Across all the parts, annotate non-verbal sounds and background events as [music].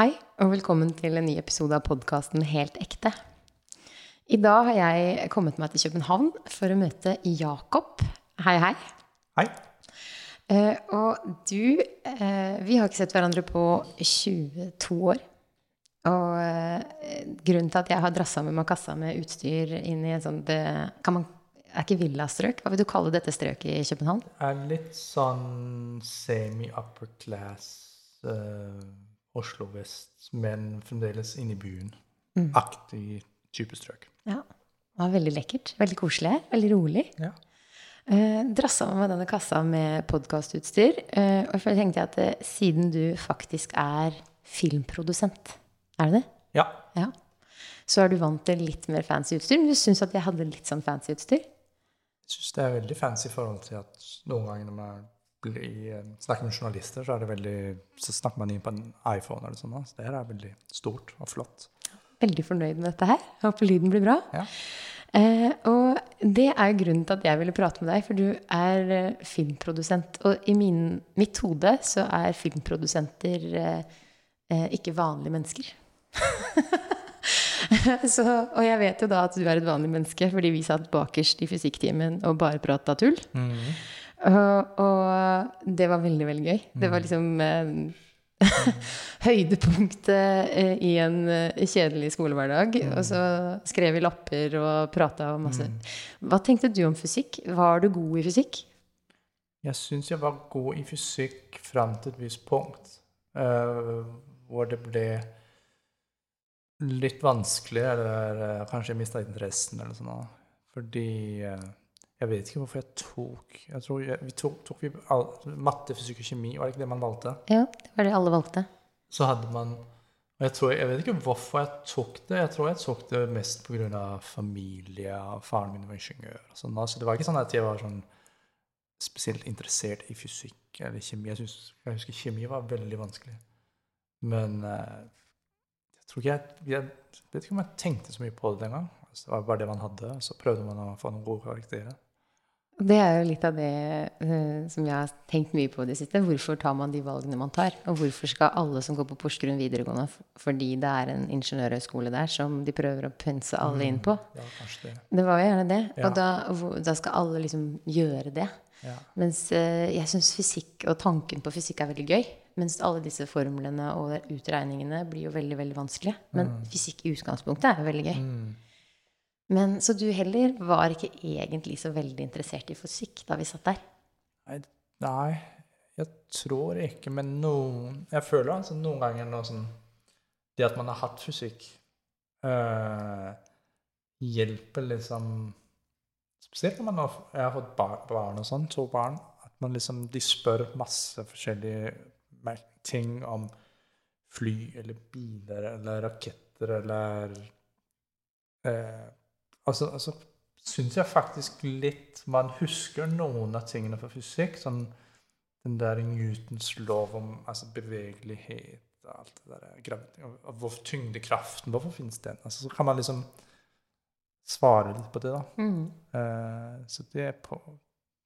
Hei, og velkommen til en ny episode av podkasten Helt ekte. I dag har jeg kommet meg til København for å møte Jakob. Hei, hei. Hei. Uh, og du uh, Vi har ikke sett hverandre på 22 år. Og uh, grunnen til at jeg har drassa med meg kassa med utstyr inn i en sånn det, kan man, Er ikke villastrøk? Hva vil du kalle dette strøket i København? Er litt sånn semi-upper class eh, Oslo vest, men fremdeles inne i byen. Aktig type strøk. Ja. Det var veldig lekkert. Veldig koselig. Veldig rolig. Ja. Eh, drassa med denne kassa med podkastutstyr. Eh, og så tenkte jeg at eh, siden du faktisk er filmprodusent, er det det? ja. Ja. Så er du vant til litt mer fancy utstyr. Men du syns at jeg hadde litt sånn fancy utstyr? Jeg syns det er veldig fancy i forhold til at noen ganger når man blir, eh, snakker med journalister, så er det veldig Så snakker man inn på en iPhone eller sånn. Så det her er veldig stort og flott. Veldig fornøyd med dette her. Håper lyden blir bra. Ja. Eh, og det er grunnen til at jeg ville prate med deg, for du er eh, filmprodusent. Og i min, mitt hode så er filmprodusenter eh, eh, ikke vanlige mennesker. [laughs] så, og jeg vet jo da at du er et vanlig menneske, fordi vi satt bakerst i fysikktimen og bare prata tull. Og, og det var veldig, veldig gøy. Det var liksom eh, [laughs] høydepunktet eh, i en eh, kjedelig skolehverdag. Og så skrev vi lapper og prata og masse. Hva tenkte du om fysikk? Var du god i fysikk? Jeg syns jeg var god i fysikk fram til et visst punkt, Uh, hvor det ble litt vanskelig, eller uh, kanskje jeg mista interessen, eller sånn. sånt. Fordi eh, Jeg vet ikke hvorfor jeg tok jeg tror jeg, vi tok, tok vi all, Matte, fysikk og kjemi, var det ikke det man valgte? Ja, det var det alle valgte. Så hadde man og jeg, tror, jeg vet ikke hvorfor jeg tok det. Jeg tror jeg tok det mest pga. familie. Faren min var ingeniør. og sånn. Så det var ikke sånn at jeg var sånn spesielt interessert i fysikk eller kjemi. Jeg, synes, jeg husker kjemi var veldig vanskelig. Men eh, jeg tror ikke jeg, jeg vet ikke om jeg tenkte så mye på det den gang. Altså, det var bare det man hadde, så prøvde man å få noen gode karakterer. Det er jo litt av det uh, som jeg har tenkt mye på i det siste. Hvorfor tar man de valgene man tar? Og hvorfor skal alle som går på Porsgrunn videregående, fordi det er en ingeniørhøyskole der som de prøver å pense alle inn på? Ja, det. Det var jo gjerne det. Ja. Og da, da skal alle liksom gjøre det. Ja. Mens uh, jeg syns fysikk og tanken på fysikk er veldig gøy. Mens alle disse formlene og utregningene blir jo veldig veldig vanskelige. Men fysikk i utgangspunktet er jo veldig gøy. Mm. Men Så du heller var ikke egentlig så veldig interessert i fysikk da vi satt der? Nei, nei, jeg tror ikke, men noen Jeg føler altså noen ganger noe sånn Det at man har hatt fysikk, øh, hjelper liksom Spesielt når man har, jeg har fått bar, barn og sånn, to barn, at man liksom De spør masse forskjellige ting om fly eller biler eller raketter eller eh, Altså, altså syns jeg faktisk litt Man husker noen av tingene fra fysikk. Sånn den der Newtons lov om altså, bevegelighet og alt det der. gravi- og- og Hvor tyngdekraften Hvorfor finnes den? Altså, så kan man liksom svare litt på det, da. Mm. Uh, så det er på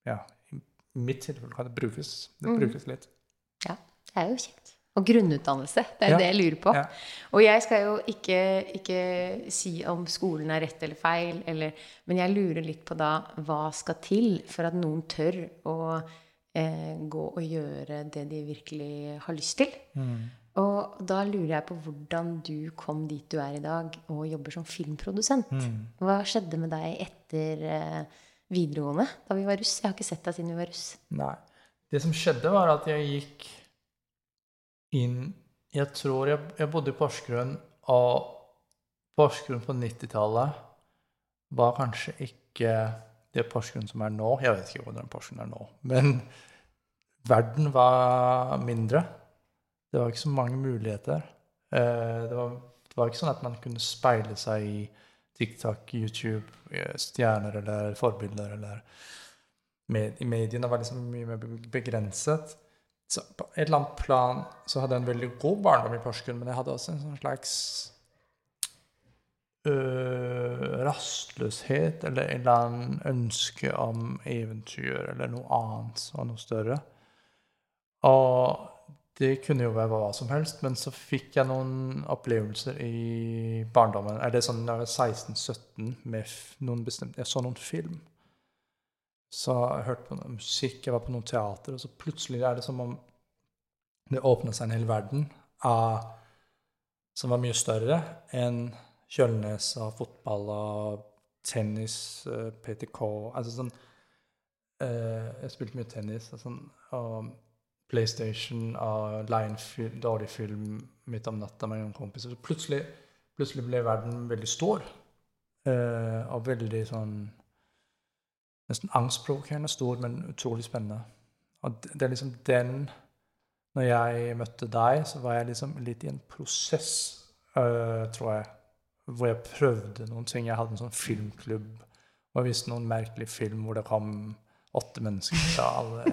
Ja, i mitt tilfelle kan det brukes. Det mm. brukes litt. Ja, det er jo kjekt. Og grunnutdannelse. Det er Ja. det jeg lurer på. Ja. Og jeg skal jo ikke, ikke si om skolen er rett eller feil, eller, men jeg lurer litt på da hva skal til for at noen tør å eh, gå og gjøre det de virkelig har lyst til. Mm. Og da lurer jeg på hvordan du kom dit du er i dag, og jobber som filmprodusent. Mm. Hva skjedde med deg etter eh, videregående, da vi var russ? Jeg har ikke sett deg siden vi var russ. Nei. Det som skjedde, var at jeg gikk inn Jeg tror jeg, jeg bodde i Porsgrunn, og Porsgrunn på 90-tallet var kanskje ikke det Porsgrunn som er nå. Jeg vet ikke hvordan Porsgrunn er nå. Men verden var mindre. Det var ikke så mange muligheter. Eh, Det var, det var ikke sånn at man kunne speile seg i TikTok, YouTube, eh, stjerner eller forbilder eller med, mediene var liksom mye mer begrenset. Så på et eller annet plan så hadde jeg en veldig god barndom i Porsgrunn, men jeg hadde også en sånn slags øh, rastløshet eller en eller annen ønske om eventyr eller noe annet og noe større. Og det kunne jo være hva som helst, men så fikk jeg noen opplevelser i barndommen. Eller sånn da jeg var 16-17 med noen bestemt Jeg så noen film. Så jeg hørte på noe musikk, jeg var på noe teater, og så plutselig er det som om det åpna seg en hel verden av, som var mye større enn Kjølnes og fotball og tennis, eh, PTK Altså sånn eh, Jeg spilte mye tennis og sånn. og PlayStation og leie dårlig film midt om natta med noen kompiser. Så plutselig, plutselig ble verden veldig stor. Uh, og veldig sånn Nesten angstprovokerende stor, men utrolig spennende. Og det, er liksom den Når jeg møtte deg, så var jeg liksom litt i en prosess, øh, tror jeg, hvor jeg prøvde noen ting. Jeg hadde en sånn filmklubb og jeg viste noen merkelig film hvor det kom åtte mennesker. Så alle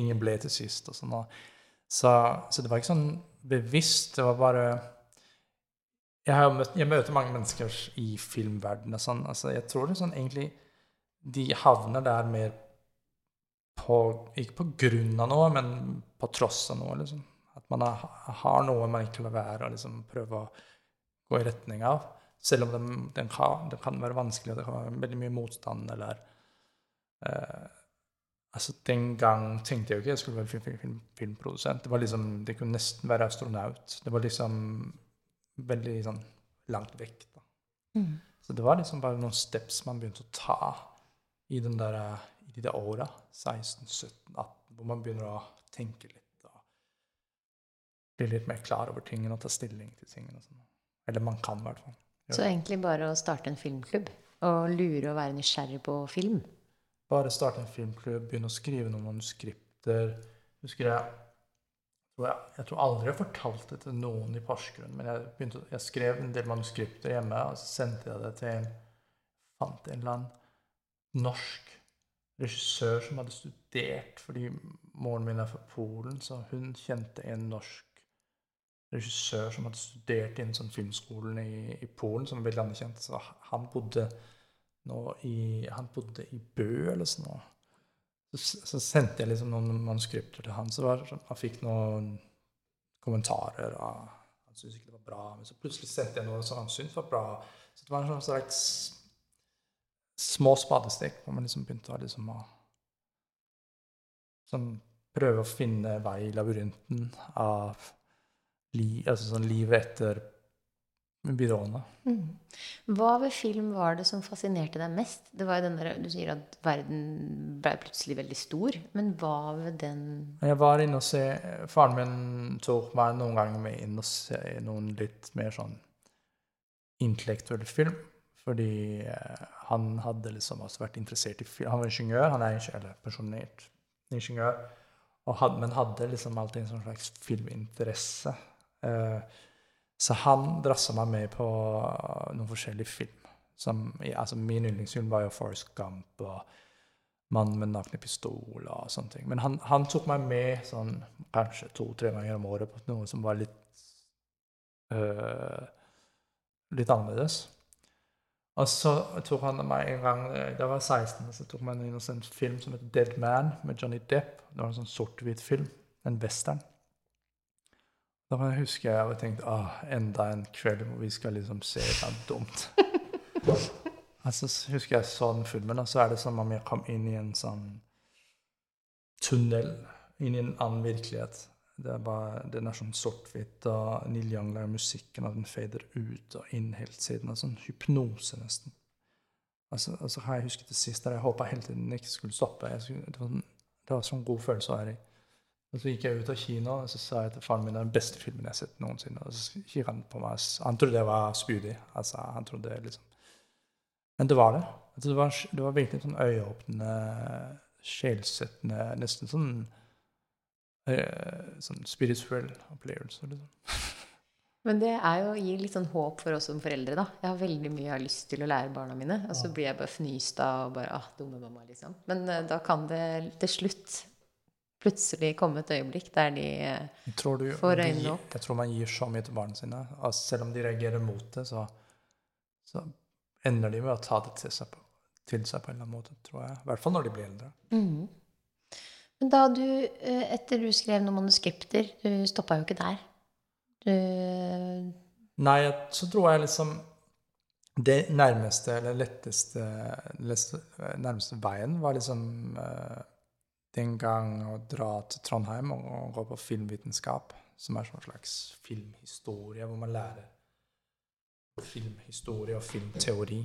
ingen ble til sist. og sånn. Så, så, det var ikke sånn bevisst. Det var bare Jeg, møtt, jeg møter mange mennesker i filmverdenen. Sånn. Altså, jeg tror det er sånn egentlig De havner der mer på Ikke på grunn av noe, men på tross av noe. liksom. At man har, har noe man ikke vil være, og liksom prøve å gå i retning av. Selv om det, den kan, det kan være vanskelig, og det kan være veldig mye motstand eller eh, Altså, Den gang tenkte jeg jo ikke jeg skulle være film, film, filmprodusent. Det var liksom, det kunne nesten være astronaut. Det var liksom veldig sånn langt vekk. da. Mm. Så det var liksom bare noen steps man begynte å ta i, den der, i de der åra, 16-17-18, hvor man begynner å tenke litt og bli litt mer klar over tingene og ta stilling til tingene. Sånn. Eller man kan, i hvert fall. Så egentlig bare å starte en filmklubb og lure og være nysgjerrig på film? Bare starte en filmklubb, begynne å skrive noen manuskripter. Husker jeg, jeg, jeg tror aldri jeg fortalte det til noen i Porsgrunn, men jeg, begynte, jeg, skrev en del manuskripter hjemme, og så sendte jeg det til en fant en eller annen norsk regissør som hadde studert fordi moren min er fra Polen, så hun kjente en norsk regissør som hadde studert innen sånn filmskolen i, i Polen, som var veldig anerkjent. Så han bodde i, Han bodde i Bø eller sånn noe. Så, så, sendte jeg liksom noen manuskripter til han. Så var, han fikk noen kommentarer. Og han syntes ikke det var bra. Men så plutselig sendte jeg noe som han syntes var bra. Så det var en slags små spadestikk hvor man liksom begynte å liksom å sånn, prøve å finne vei i labyrinten av li, altså sånn livet etter byråene. Mm. Hva ved film var det som fascinerte deg mest? Det var jo den der, Du sier at verden ble plutselig veldig stor. Men hva ved den Jeg var inne og se Faren min tok meg noen ganger med inn og se noen litt mer sånn intellektuell film. Fordi eh, han hadde liksom også vært interessert i film. Han var ingeniør. Han er eller pensjonert ingeniør. Had, men hadde liksom alltid en sånn slags filminteresse. Eh, så han drassa meg med på noen forskjellige film. Som, altså min yndlingsfilm var jo 'Forest Gump' og 'Mannen med nakne pistol' og sånne ting. Men han, han tok meg med sånn kanskje to-tre ganger om året på noe som var litt øh, litt annerledes. Og så tok han meg en gang da var jeg 16, så tok han inn en film som heter 'Dead Man' med Johnny Depp. Det var en sånn sort-hvit film. En western. Da husker jeg jeg tenkte ah, enda en kveld hvor vi skal liksom se noe dumt. [laughs] altså, så husker jeg så den filmen, og så er det som om jeg kom inn i en sånn tunnel. Inn i en annen virkelighet. Det er bare, Den er sånn sort-hvitt, og Neil Young lager musikken, og den fader ut og inn helt siden. Sånn hypnose, nesten. Altså, altså har jeg husket det sist, der jeg håpa hele tiden den ikke skulle stoppe. Skulle, det, var, det var sånn god følelse å være i. Og så gikk jeg ut av kino og så sa jeg til faren min det er den beste filmen jeg har sett noensinne. Og så gikk han på meg. Han trodde jeg var spydig. Altså, han trodde liksom. Men det var det. Altså, det, var, det var virkelig sånn øyeåpnende, sjelsettende, nesten sånn sånn spiritual opplevelse. Liksom. Men det er jo, gir litt sånn håp for oss som foreldre. da. Jeg har veldig mye jeg har lyst til å lære barna mine. Og så blir jeg bare fnyst av og bare ah, dumme mamma, liksom. Men uh, da kan det til slutt plutselig komme et øyeblikk der de du, får øynene opp? Jeg tror man gir så mye til barna sine. Og selv om de reagerer mot det, så, så, ender de med å ta det til seg, på, til seg, på, en eller annen måte, tror jeg. I hvert fall når de blir eldre. Mm. Da du, eh, etter du skrev noen manuskripter, du stoppa jo ikke der. Du Nei, så tror jeg liksom Det nærmeste, eller letteste, nærmeste veien var liksom uh, den gang å dra til Trondheim og, og gå på filmvitenskap, som er sånn slags filmhistorie, hvor man lærer filmhistorie og filmteori.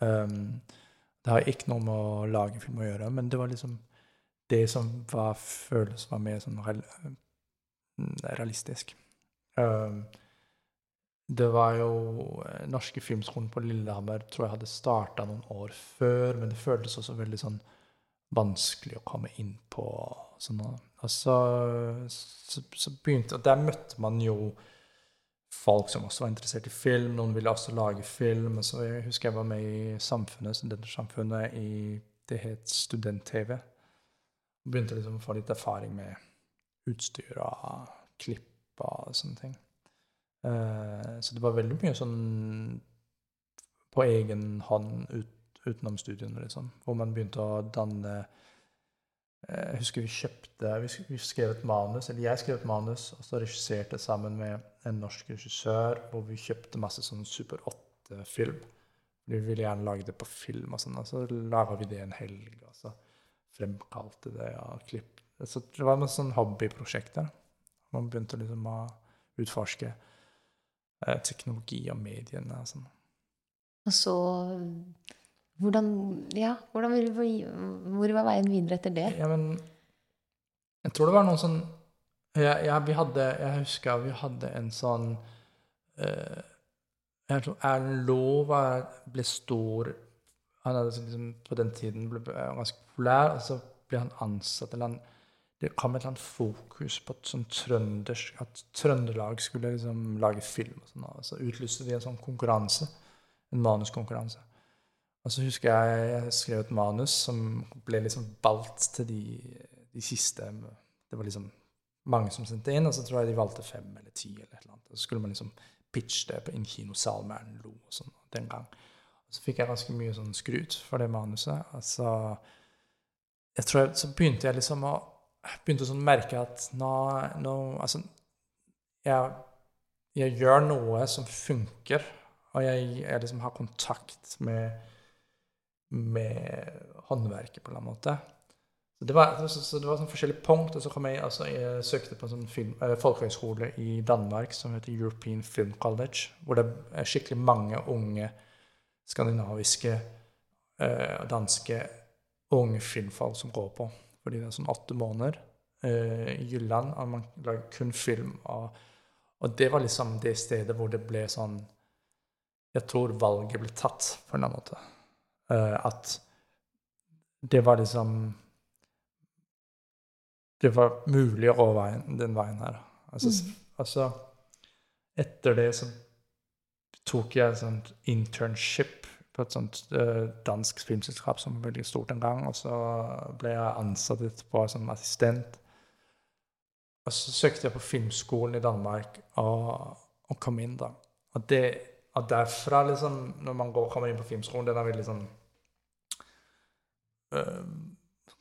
Um, det har ikke noe med å lage film å gjøre, men det var liksom det som var, føles var mer sånn realistisk. Um, det var jo eh, Norske Filmskolen på Lillehammer tror jeg hadde starta noen år før, men det føltes også veldig sånn vanskelig å komme inn på. Sånn, og så, så, så begynte Og der møtte man jo folk som også var interessert i film. Noen ville også lage film. Og så jeg husker jeg var med i Samfunnet, Studentersamfunnet, i det het Student-TV. Begynte liksom å få litt erfaring med utstyr og klipp og sånne ting. Uh, så det var veldig mye sånn på egen hånd ut, utenom studiene, liksom. Hvor man begynte å danne Eh, jeg husker vi kjøpte Vi skrev et manus, eller jeg skrev et manus, og så regisserte sammen med en norsk regissør, hvor vi kjøpte masse sånn Super 8-film. Vi ville gjerne lage det på film, og sånn, og så laga vi det en helg. Og så fremkalte det og klipp. Så det var noen sånn hobbyprosjekter. Man begynte liksom å utforske eh, teknologi og mediene og sånn. Og så hvordan, ja, hvordan, hvor var veien videre etter det? Ja, men Jeg tror det var noen sånn jeg, ja, vi hadde, jeg husker vi hadde en sånn uh, Jeg tror Erlend Loe ble stor han hadde liksom, På den tiden ble ganske populær, og så ble han ansatt eller han, Det kom et eller annet fokus på et sånt trøndersk At Trøndelag skulle liksom lage film. og sånn, og Så utlyste de en sånn konkurranse. En manuskonkurranse. Og så husker jeg jeg skrev et manus som ble liksom valgt til de, de, siste Det var liksom mange som sendte inn, og så tror jeg de valgte fem eller ti. eller et eller annet. Og så skulle man liksom pitche det på en kinosal med Erlend Lo og sånn den gang. Så fikk jeg ganske mye sånn skryt for det manuset. Altså, så jeg tror jeg, så begynte jeg liksom å begynte sånn merke at nå, nå Altså, jeg, jeg, gjør noe som funker, og jeg, jeg liksom har kontakt med med håndverket, på en eller annen måte. Så det var, så, så det var sånn forskjellige punkt. Og så kom jeg, altså, jeg søkte på en sånn film, eh, folkehøyskole i Danmark som heter European Film College, hvor det er skikkelig mange unge skandinaviske eh, danske unge filmfolk som går på. Fordi det er sånn åtte måneder eh, i Jylland, og man lager kun film. Og, og, det var liksom det stedet hvor det ble sånn Jeg tror valget ble tatt, på en eller annen måte. Eh, at det var liksom Det var mulig å gå veien, den veien her. Altså, mm. altså, Etter det så tok jeg et sånt internship på et sånt uh, dansk filmselskap som var veldig stort en gang. Og så ble jeg ansatt etterpå som assistent. Og så søkte jeg på filmskolen i Danmark og, og kom inn, da. Og, det, og derfra, liksom, når man går, kommer inn på filmskolen, den er veldig sånn Eh,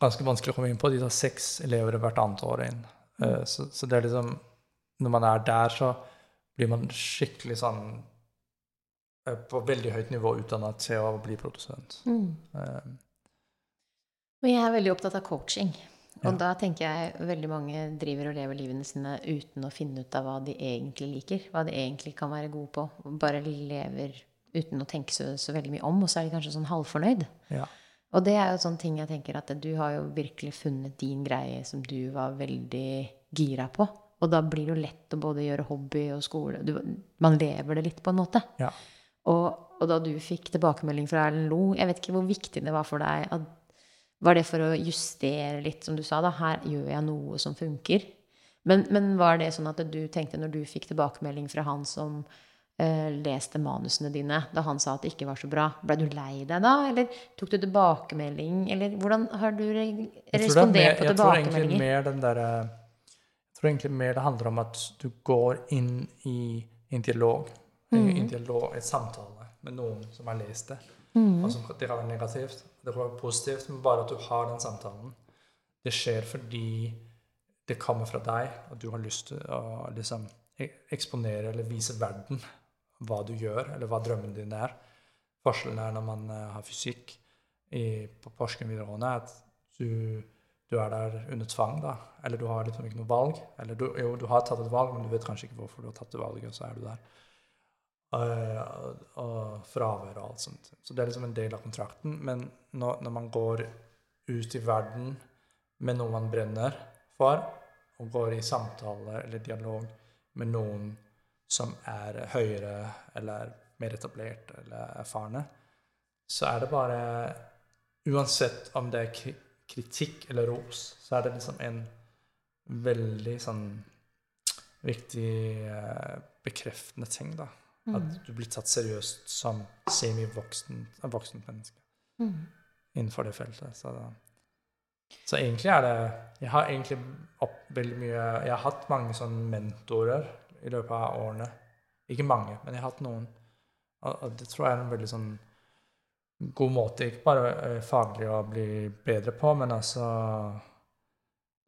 ganske vanskelig å komme inn på. De tar seks elever hvert annet år inn. Mm. Så, så, det er liksom Når man er der, så blir man skikkelig sånn eh, På veldig høyt nivå utdanna til å bli produsent. Mm. Um. Jeg er veldig opptatt av coaching. Og ja. da tenker jeg veldig mange driver og lever livene sine uten å finne ut av hva de egentlig liker. Hva de egentlig kan være gode på. Bare lever uten å tenke så, så veldig mye om, og så er de kanskje sånn halvfornøyd. Ja. Og det er jo sånne ting jeg tenker at du har jo virkelig funnet din greie som du var veldig gira på. Og da blir det jo lett å både gjøre hobby og skole du, Man lever det litt, på en måte. Ja. Og, og, da du fikk tilbakemelding fra Erlend Lo, jeg vet ikke hvor viktig det var for deg. At, var det for å justere litt, som du sa? da, Her gjør jeg noe som funker. Men, men var det sånn at du tenkte, når du fikk tilbakemelding fra han som Eh, leste manusene dine da han sa at det ikke var så bra. Ble du lei deg da, eller tok du tilbakemelding, eller hvordan har du respondert på tilbakemeldinger? Jeg tror, der, jeg tror egentlig mer det handler om at du går inn i en dialog. En dialog, et samtale med noen som har lest det. Mm. Altså, det kan være negativt, det kan være positivt, men bare at du har den samtalen. det skjer fordi det kommer fra deg, og du har lyst til å liksom eksponere eller vise verden hva du gjør, eller hva drømmen din er. Forskjellen er når man uh, har fysikk i, på Porsgrunn videregående, at du, du, er der under tvang, da. Eller du har liksom ikke noe valg. Eller du, jo, du har tatt et valg, men du vet kanskje ikke hvorfor du har tatt det valget, og så er du der. Uh, og, fravær og alt sånt. Så det er liksom en del av kontrakten. Men når, når man går ut i verden med noe man brenner for, og går i samtale eller dialog med noen som er høyere eller mer etablert eller erfarne, så er det bare Uansett om det er kritikk eller ros, så er det liksom en veldig sånn viktig eh, bekreftende ting, da. Mm. At du blir tatt seriøst som semi-voksent voksen menneske mm. innenfor det feltet. Så, så, egentlig er det Jeg har egentlig opp veldig mye Jeg har hatt mange sånne mentorer i løpet av årene. Ikke mange, men jeg har hatt noen. Og, det tror jeg er en veldig sånn god måte, ikke bare eh, faglig å bli bedre på, men altså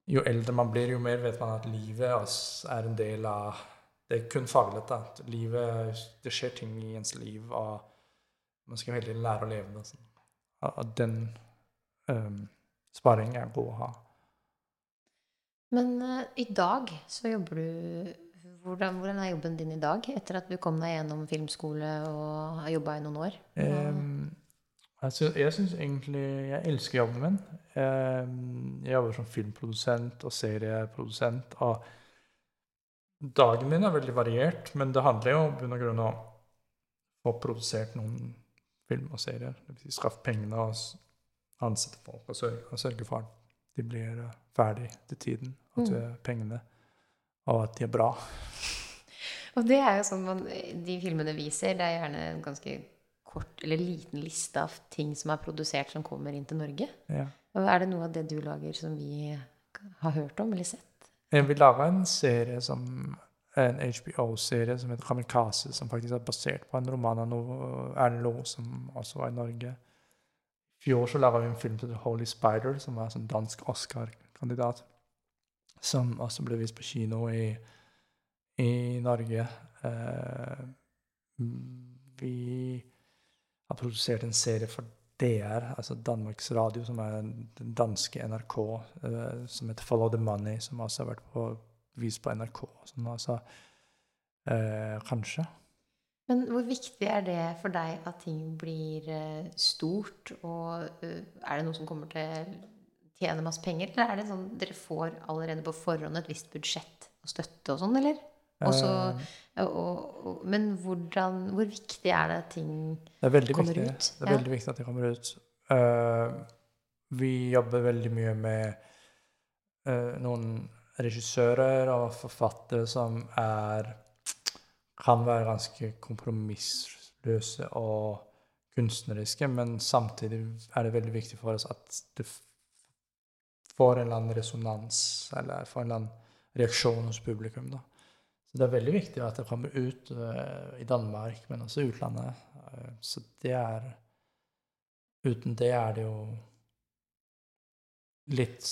Jo eldre man blir, jo mer vet man at livet er en del av Det er kun faglig. da. Livet, Det skjer ting i ens liv, og man skal veldig lære å leve det. Sånn. Og den um, sparingen er god å ha. Men uh, i dag så jobber du hvordan, hvordan, er jobben din i dag, etter at du kom deg gjennom filmskole og har jobba i noen år? Um, altså, jeg syns egentlig Jeg elsker jobben min. Um, jeg jobber som filmprodusent og serieprodusent. Og dagen min er veldig variert, men det handler jo bunn og grunn om å få produsert noen film og serier. Si skaffe pengene og ansette folk og sørge, og sørge for at de blir eh, ferdig til tiden. At mm. pengene og at de er bra. Og det er jo sånn man, De filmene viser, det er gjerne en ganske kort eller liten liste av ting som er produsert, som kommer inn til Norge. Ja. Og Er det noe av det du lager som vi har hørt om eller sett? Vi laga en serie som en HBO-serie som heter Kamikaze, som faktisk er basert på en roman av Erlend Loe, som også var i Norge. I fjor så laga vi en film til The Holy Spider, som var en dansk Oscar-kandidat som også ble vist på kino i, i Norge. Eh, vi har produsert en serie for DR, altså Danmarks Radio, som er den danske NRK, uh, som heter Follow the Money, som også har vært på, vist på NRK. Sånn, altså, uh, kanskje. Men hvor viktig er det for deg at ting blir stort? Og er det noe som kommer til å tjene masse penger? Eller er det sånn dere får allerede på forhånd et visst budsjett og støtte og sånn, eller? Også, eh. og, og, men hvordan, hvor viktig er det at ting det kommer viktig. ut? Det er ja. veldig viktig at det kommer ut. Uh, vi jobber veldig mye med uh, noen regissører og forfattere som er kan være ganske kompromissløse og kunstneriske, men samtidig er det veldig viktig for oss at du får en eller annen resonans eller får en eller annen reaksjon hos publikum. Da. Så det er veldig viktig at det kommer ut uh, i Danmark, men også i utlandet. Uh, så det er Uten det er det jo litt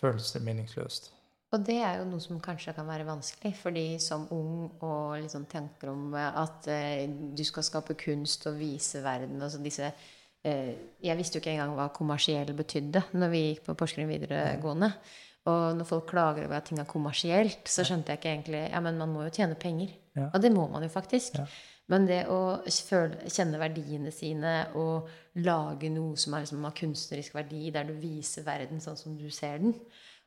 følelse meningsløst. Og det er jo noe som kanskje kan være vanskelig, fordi som ung og liksom tenker om at uh, du skal skape kunst og vise verden, altså disse Eh, jeg visste jo ikke engang hva kommersiell betydde når vi gikk på Porsgrunn videregående. Og når folk klager over at ting er kommersielt, så skjønte jeg ikke egentlig Ja, men man må jo tjene penger. Ja. Og det må man jo faktisk. Ja. Men det å føle, kjenne verdiene sine og lage noe som er liksom av kunstnerisk verdi, der du viser verden sånn som du ser den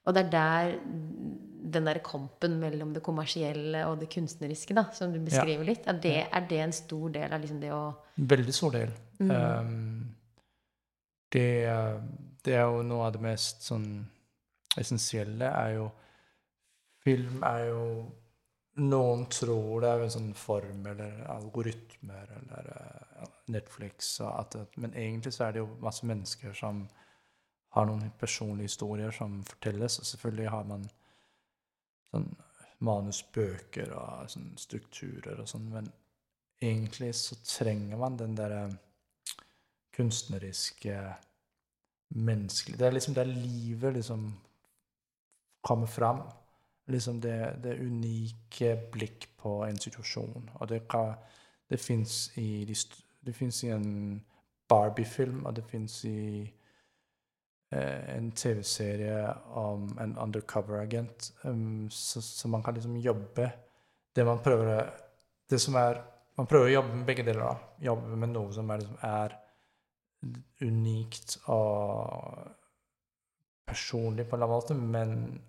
Og det er der den der kampen mellom det kommersielle og det kunstneriske, da, som du beskriver ja. litt, er det, er det, en stor del av liksom det å Veldig stor del. Mm. Um, det, det, er jo noe av det mest sånn essensielle er jo Film er jo Noen tror det er en sånn form eller algoritmer eller uh, Netflix og at, Men egentlig så er det jo masse mennesker som har noen personlige historier som fortelles, og selvfølgelig har man sånn manusbøker og sånn strukturer og sånn, men egentlig så trenger man den derre kunstneriske, menneskelige Det er liksom det er livet liksom kommer fram. Liksom det, det unike blikk på en situasjon. Og det, det fins i, i en Barbie-film, og det fins i eh, en TV-serie om en undercover-agent. Um, så, så man kan liksom jobbe det man prøver Det som er Man prøver å jobbe med begge deler. da. Jobbe med noe som er, liksom, er unikt og personlig på en eller annen måte, men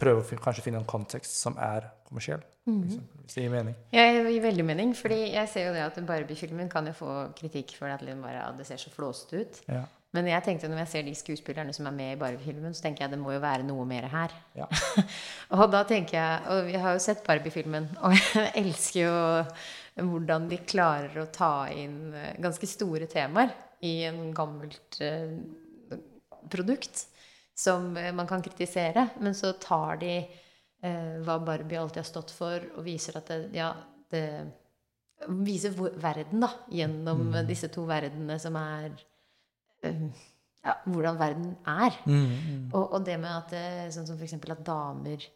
prøve å kanskje finne en kontekst som er kommersiell, Mm hvis det gir mening. Ja, det gir veldig mening. fordi jeg ser jo det at Barbie-filmen kan jo få kritikk for at bare, det ser så flåsete ut. Ja. Men jeg tenkte når jeg ser de skuespillerne som er med i Barbie-filmen, så tenker jeg det må jo være noe mer her. Ja. [laughs] og da tenker jeg Og vi har jo sett Barbie-filmen, [laughs] og jeg elsker jo hvordan de klarer å ta inn eh, ganske store temaer i en gammelt eh, produkt som eh, man kan kritisere, men så tar de eh, hva Barbie alltid har stått for, og viser at det, ja, det Viser verden, da, gjennom Mm. disse to verdenene som er eh, ja, hvordan verden er. Mm, Og, og det med at eh, sånn som f.eks. at damer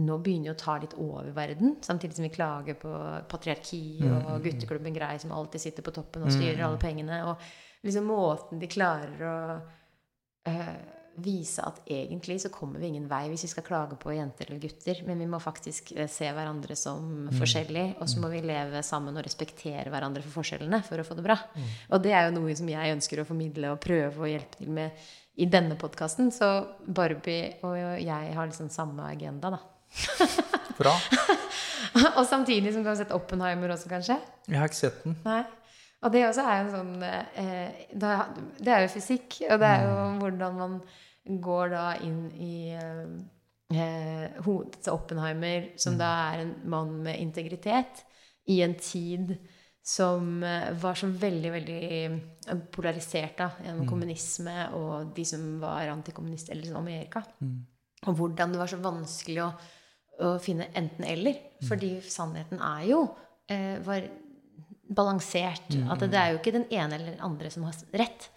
nå begynner å ta litt over verden, samtidig som vi klager på patriarki og gutteklubben Grei som alltid sitter på toppen og styrer alle pengene. Og liksom måten de klarer å eh, vise at egentlig så kommer vi ingen vei hvis vi skal klage på jenter eller gutter, men vi må faktisk eh, se hverandre som forskjellige, og så må vi leve sammen og respektere hverandre for forskjellene for å få det bra. Og det er jo noe som jeg ønsker å formidle og prøve å hjelpe til med i denne podkasten. Så Barbie og jeg har liksom samme agenda, da. [laughs] Bra. [laughs] og samtidig som du har sett Oppenheimer også, kanskje? Jeg har ikke sett den. Nei. Og det også er jo en sånn eh, det er- Det er jo fysikk, og det er jo hvordan man går da inn i eh, eh, hodet til Oppenheimer, som da er en mann med integritet, i en tid som eh, var så veldig, veldig eh, polarisert da, gjennom kommunisme og de som var antikommunister, eller sånn Amerika. Og hvordan det var så vanskelig å, å finne enten-eller. Fordi sannheten er jo eh, var balansert. At det, det er jo ikke den ene eller den andre som har rett.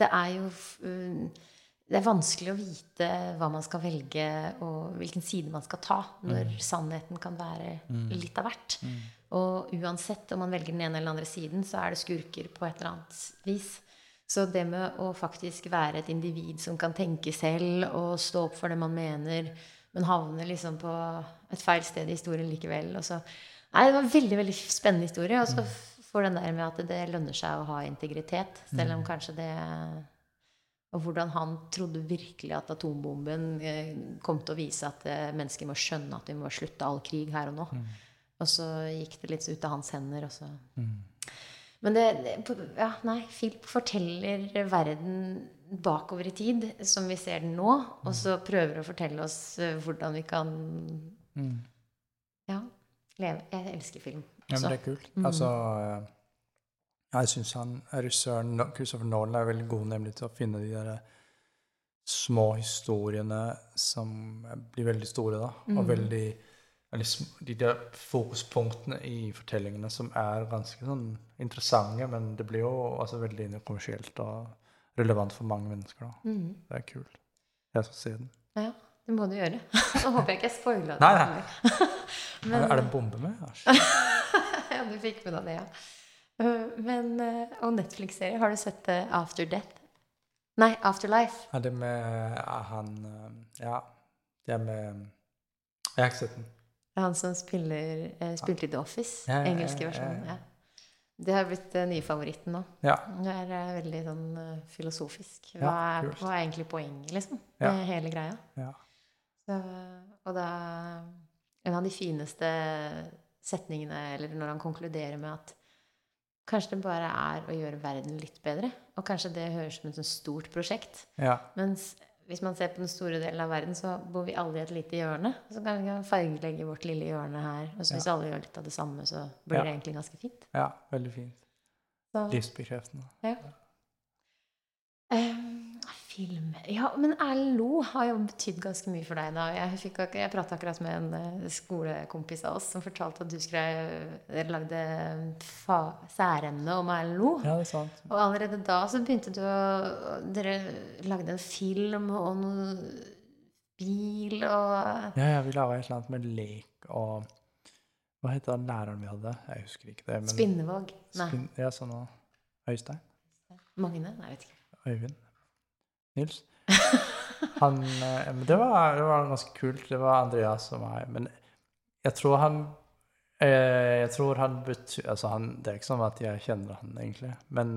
Det er jo uh, Det er vanskelig å vite hva man skal velge, og hvilken side man skal ta, når sannheten kan være litt av hvert. Og uansett om man velger den ene eller den andre siden, så er det skurker på et eller annet vis. Så det med å faktisk være et individ som kan tenke selv og stå opp for det man mener, men havne liksom på et feil sted i historien likevel. Og så, nei, det var en veldig veldig spennende historie. Og så får den der med at det lønner seg å ha integritet, selv om kanskje det Og hvordan han trodde virkelig at atombomben eh, kom til å vise at eh, mennesker må skjønne at vi må slutte all krig her og nå. Og så gikk det litt ut av hans hender, og så men det, Ja, nei. Philip forteller verden bakover i tid, som vi ser den nå, og så prøver å fortelle oss eh, hvordan vi kan Ja. Leve. Jeg elsker film. Ja, men det er kult. Altså, eh, jeg syns han regissøren Christopher Nolan er veldig god nemlig til å finne de der små historiene som blir veldig store, da. Og veldig, veldig De der fokuspunktene i fortellingene som er ganske sånn interessante, men det blir jo altså veldig kommersielt og relevant for mange mennesker, da. Mm. Det er kult. Jeg skal se den. Ja, det må du gjøre. [laughs] Nå håper jeg ikke jeg spoila det. Nei, nei. [laughs] Men, er det en bombe med? [laughs] Ja, du fikk med deg det, ja. Uh, Men, uh, og Netflix-serie, har du sett uh, After Death? Nei, Afterlife. Ja, det med han eh, Ja, det er med Jeg har ikke sett den. Det er han som spiller, spilte i The Office. Ja, ja, engelske versjonen. ja. Det har blitt den nye favoritten nå. Ja. Det er veldig sånn filosofisk. Hva er, hva er egentlig poenget, liksom? Ja. Med hele greia. ja. Så, og da En av de fineste setningene, eller når han konkluderer med at kanskje det bare er å gjøre verden litt bedre. Og kanskje det høres ut som et stort prosjekt. ja. Mens hvis man ser på den store delen av verden, så bor vi alle i et lite hjørne. Så kan vi fargelegge vårt lille hjørne her. Og så hvis alle gjør litt av det samme, så blir Ja. det egentlig ganske fint. ja veldig fint. Så, Livsbekreftende. ja. Ehm, film Ja, men Erlend Lo har jo betydd ganske mye for deg. da. Jeg, fikk jeg prata akkurat med en eh, skolekompis av oss som fortalte at du skrev Dere lagde fa særemne om Erlend Lo. Ja, det er sant. Og allerede da så begynte du å Dere lagde en film og noe bil og Ja, ja, vi laga et eller annet med lek og Hva heter den læreren vi hadde? Jeg husker ikke det. men... Spinnevåg. Nei. Ja, sånn og Øystein? Magne? Nei, jeg vet ikke. Øyvind? Nils? Han eh, det var, det var ganske kult. Det var Andreas og meg. Men jeg tror han eh, Jeg tror han betyr Altså, han Det er ikke sånn at jeg kjenner han, egentlig. Men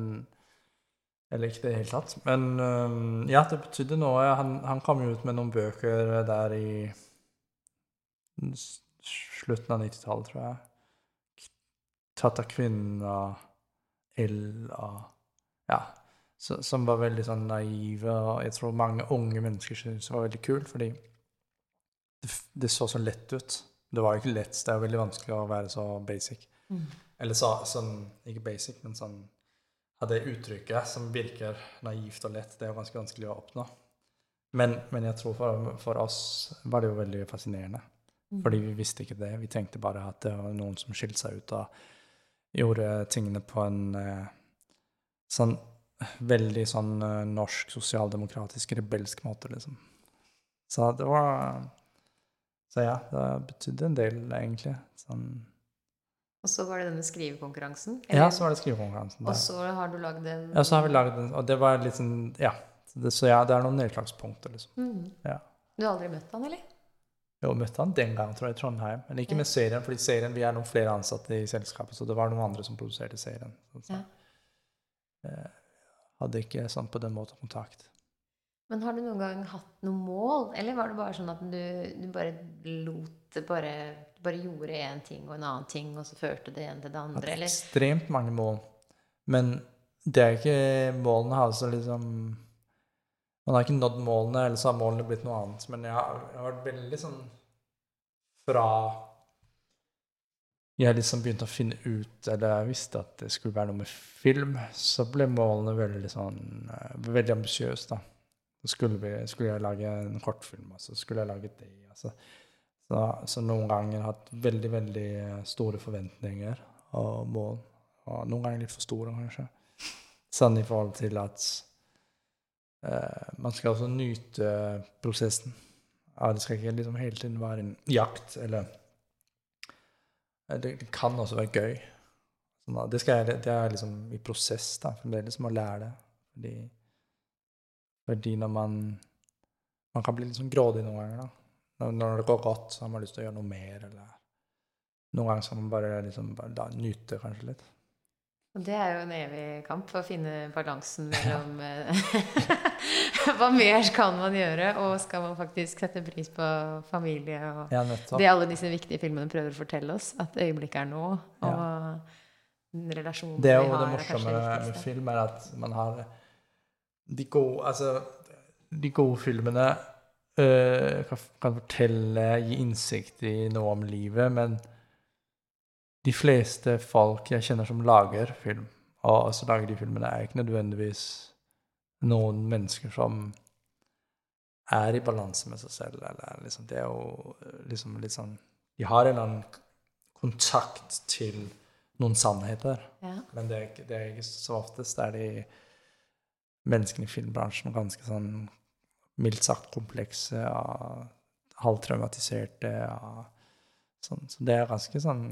Eller ikke i det hele tatt. Men eh, ja, det betydde noe. Han, han kom jo ut med noen bøker der i slutten av 90-tallet, tror jeg. Tatt av kvinner, ild og Ja. Som var veldig sånn naive, og jeg tror mange unge mennesker syntes det var veldig kult, fordi det, det så så lett ut. Det var jo ikke lett, det er veldig vanskelig å være så basic. Mm. Eller så, sånn, ikke basic, men sånn Ha det uttrykket som virker naivt og lett, det er ganske vanskelig å oppnå. Men, men jeg tror for, for oss var det jo veldig fascinerende. Mm. Fordi vi visste ikke det. Vi tenkte bare at det var noen som skilte seg ut og gjorde tingene på en eh, sånn veldig sånn eh, norsk, sosialdemokratisk, rebelsk måte, liksom. Så det var Så ja, det betydde en del, egentlig. Sånn Og så var det denne skrivekonkurransen? Ja, så var det skrivekonkurransen Og så har du lagd en Ja, så har vi lagd den, og det var litt sånn Ja. Så, det, så ja, det er noen nedslagspunkter, liksom. Mm. Ja. Du har aldri møtt han, eller? Jo, møtte han den gang, tror jeg, i Trondheim. Men ikke Ja. med serien, fordi serien, vi er noen flere ansatte i selskapet, så det var noen andre som produserte serien. Så, så. Ja. Hadde ikke sånn på den måten kontakt. Men har du noen gang hatt noe mål, eller var det bare sånn at du, du bare lot det bare Du bare gjorde én ting og en annen ting, og så førte det ene til det andre, eller? ekstremt mange mål. Men det er ikke Målene har altså liksom Man har ikke nådd målene, eller så har målene blitt noe annet. Men jeg har, jeg har vært veldig sånn Fra jeg liksom begynte å finne ut, eller jeg visste at det skulle være noe med film, så ble målene veldig sånn eh, Veldig ambisiøse, da. Så skulle, vi, skulle jeg lage en kortfilm, og så skulle jeg lage det. Altså. Så, så noen ganger har jeg hatt veldig, veldig store forventninger og mål. Og noen ganger litt for store, kanskje. Sånn i forhold til at eh, man skal også nyte prosessen. Ja, det skal ikke liksom hele tiden være en jakt, eller eh, Det kan også være gøy. Sånn, det, jeg, det er liksom i prosess, da. Fremdeles å lære det. Fordi, fordi når man Man kan bli litt sånn grådig noen ganger, da. Når, det går godt, så har man lyst til å gjøre noe mer, eller Noen ganger skal man bare liksom bare da, nyte kanskje litt. Og det er jo en evig kamp å finne balansen mellom eh, [laughs] Hva mer kan man gjøre, og skal man faktisk sette pris på familie og Ja, det alle disse viktige filmene prøver å fortelle oss, at øyeblikket er nå, og relasjonen Det er vi har, det er morsomme kanskje det med viktigste. film, er at man har de gode Altså, de gode filmene øh, kan, kan fortelle, gi innsikt i noe om livet, men de fleste folk jeg kjenner som lager film, og også lager de filmene, er ikke nødvendigvis noen mennesker som er i balanse med seg selv, eller liksom Det er jo liksom litt sånn De har en eller annen kontakt til noen sannheter. Ja. Men det er, ikke, det er ikke så oftest er de menneskene i filmbransjen ganske sånn mildt sagt komplekse halvtraumatiserte. Sånn. Så det er ganske sånn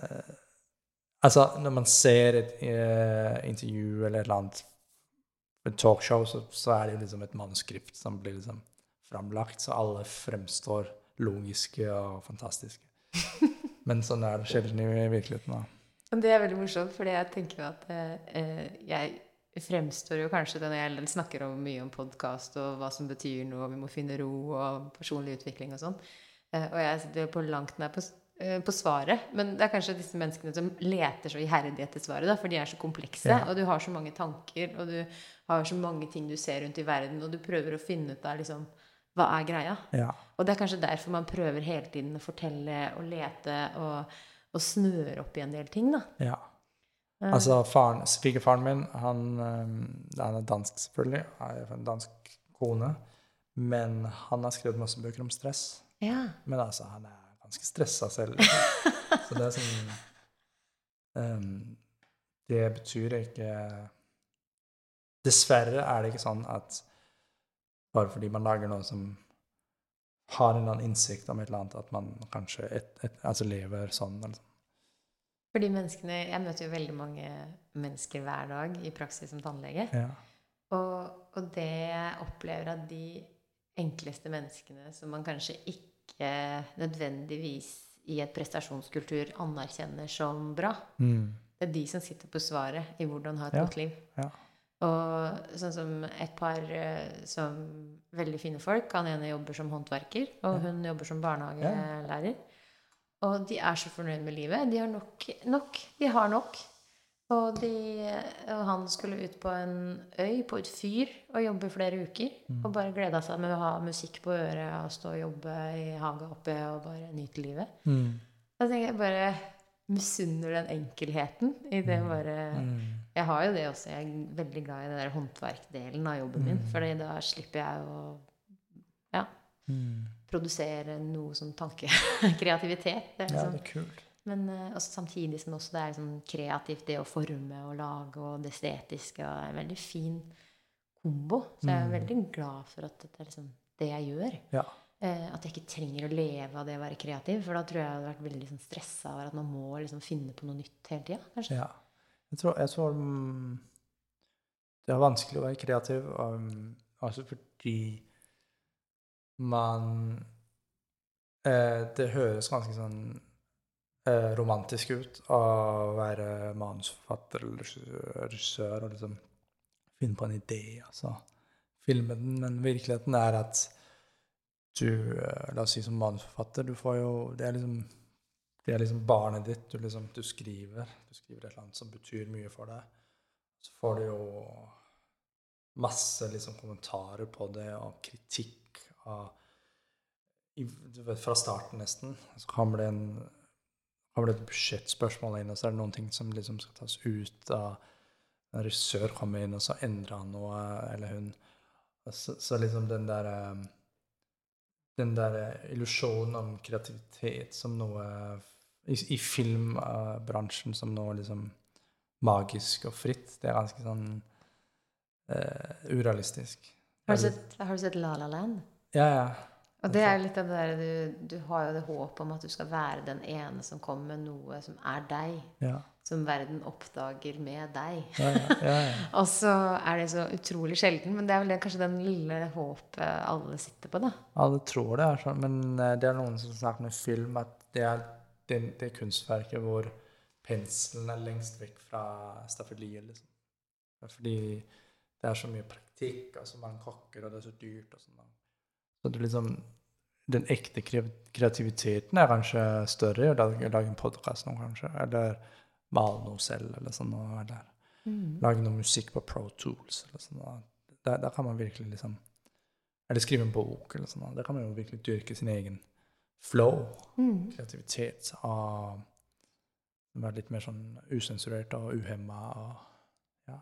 eh, Altså, når man ser et eh, intervju eller et eller annet et talkshow, så, så er det jo liksom et manuskript som blir liksom framlagt, så alle fremstår logiske og fantastiske. [laughs] Men sånn er det sjelden i virkeligheten. da. Det er veldig morsomt, fordi jeg tenker at eh, jeg fremstår jo kanskje det når jeg snakker om mye om podkast og hva som betyr noe, og vi må finne ro og personlig utvikling og sånn. Eh, og jeg sitter jo på langt nær på, eh, på svaret. Men det er kanskje disse menneskene som leter så iherdig etter svaret, da, for de er så komplekse. Ja. Og du har så mange tanker, og du har så mange ting du ser rundt i verden, og du prøver å finne ut av liksom hva er greia? Ja. Og det er kanskje derfor man prøver hele tiden å fortelle og lete og, og snøre opp i en del ting, da. ja. Eh, Altså, faren, svigerfaren min, han, han er dansk selvfølgelig, han er en dansk kone, men han har skrevet masse bøker om stress. Ja. Men altså, han er ganske stressa selv. [laughs] Så det er sånn um, Det betyr ikke Dessverre er det ikke sånn at bare fordi man lager noe som har en eller annen innsikt om et eller annet, at man kanskje et, et, altså lever sånn. Liksom. For de menneskene Jeg møter jo veldig mange mennesker hver dag i praksis som tannlege. Ja. Og, og det jeg opplever at de enkleste menneskene som man kanskje ikke nødvendigvis i et prestasjonskultur anerkjenner som bra, Mm. det er de som sitter på svaret i hvordan ha et godt liv. Ja. Og sånn som et par eh, som veldig fine folk. Han ene jobber som håndverker, og hun jobber som barnehagelærer. Og de er så fornøyd med livet. De har nok. nok. De har nok. Og, de, og han skulle ut på en øy, på et fyr, og jobbe flere uker. Og bare gleda seg med å ha musikk på øret og stå og jobbe i haga oppe og bare nyte livet. Mm. Da tenker jeg bare misunner den enkelheten i det mm. bare Mm. Jeg har jo det også. Jeg er veldig glad i den der håndverkdelen av jobben min. For da slipper jeg å ja, Mm. produsere noe som tankekreativitet. [laughs] Det er Ja, liksom, det er kult. Men eh, også samtidig som også det er sånn kreativt, det å forme og lage og det estetiske. Og en veldig fin kombo. Så jeg er Mm. veldig glad for at det er liksom det jeg gjør. Ja. Eh, at jeg ikke trenger å leve av det å være kreativ. For da tror jeg jeg hadde vært veldig sånn, stressa over at man må liksom finne på noe nytt hele tida. Kanskje. ja. Jeg tror, jeg tror um, det er vanskelig å være kreativ, um, altså fordi man eh, Det høres ganske sånn romantisk ut å være manusforfatter eller regissør- og liksom finne på en idé, altså filme den, men virkeligheten er at du, eh, la oss si som manusforfatter, du får jo Det er liksom det er liksom barnet ditt. Du, liksom, du skriver du skriver et eller annet som betyr mye for deg. Så får du jo masse liksom, kommentarer på det, og kritikk av i, vet, Fra starten, nesten. Så kommer det, en, kommer det et budsjettspørsmål inn, og så er det noen ting som liksom skal tas ut av En regissør kommer inn, og så endrer han noe, eller hun. Så, så liksom den der eh, den der eh, illusjonen om kreativitet som noe i, i filmbransjen som noe liksom magisk og fritt, det er ganske sånn uh, urealistisk. Har, du sett, har du sett La La Land? Ja, ja. Og det er litt av det der du, du har jo det håpet om at du skal være den ene som kommer med noe som er deg. Ja, Som verden oppdager med deg. ja, ja, ja, ja. [laughs] Og så er det så utrolig sjelden, men det er vel det, kanskje den lille håpet alle sitter på, da. Alle tror det er sånn, men eh, det er noen som snakker med film at det er det, det kunstverket hvor penselen er lengst vekk fra staffeliet, liksom. Fordi det er så mye praktikk, og så mange kokker, og det er så dyrt og sånn. Så du liksom Den ekte kreativiteten er kanskje større i å lage, en podkast nå, kanskje. Eller male noe selv, eller sånn. Eller mm. lage noe musikk på Pro Tools, eller sånn. Der, der kan man virkelig liksom Eller skrive en bok, eller sånn. Der kan man jo virkelig dyrke sin egen flow, Mm. kreativitet, og være litt mer sånn usensurert og uhemma og ja.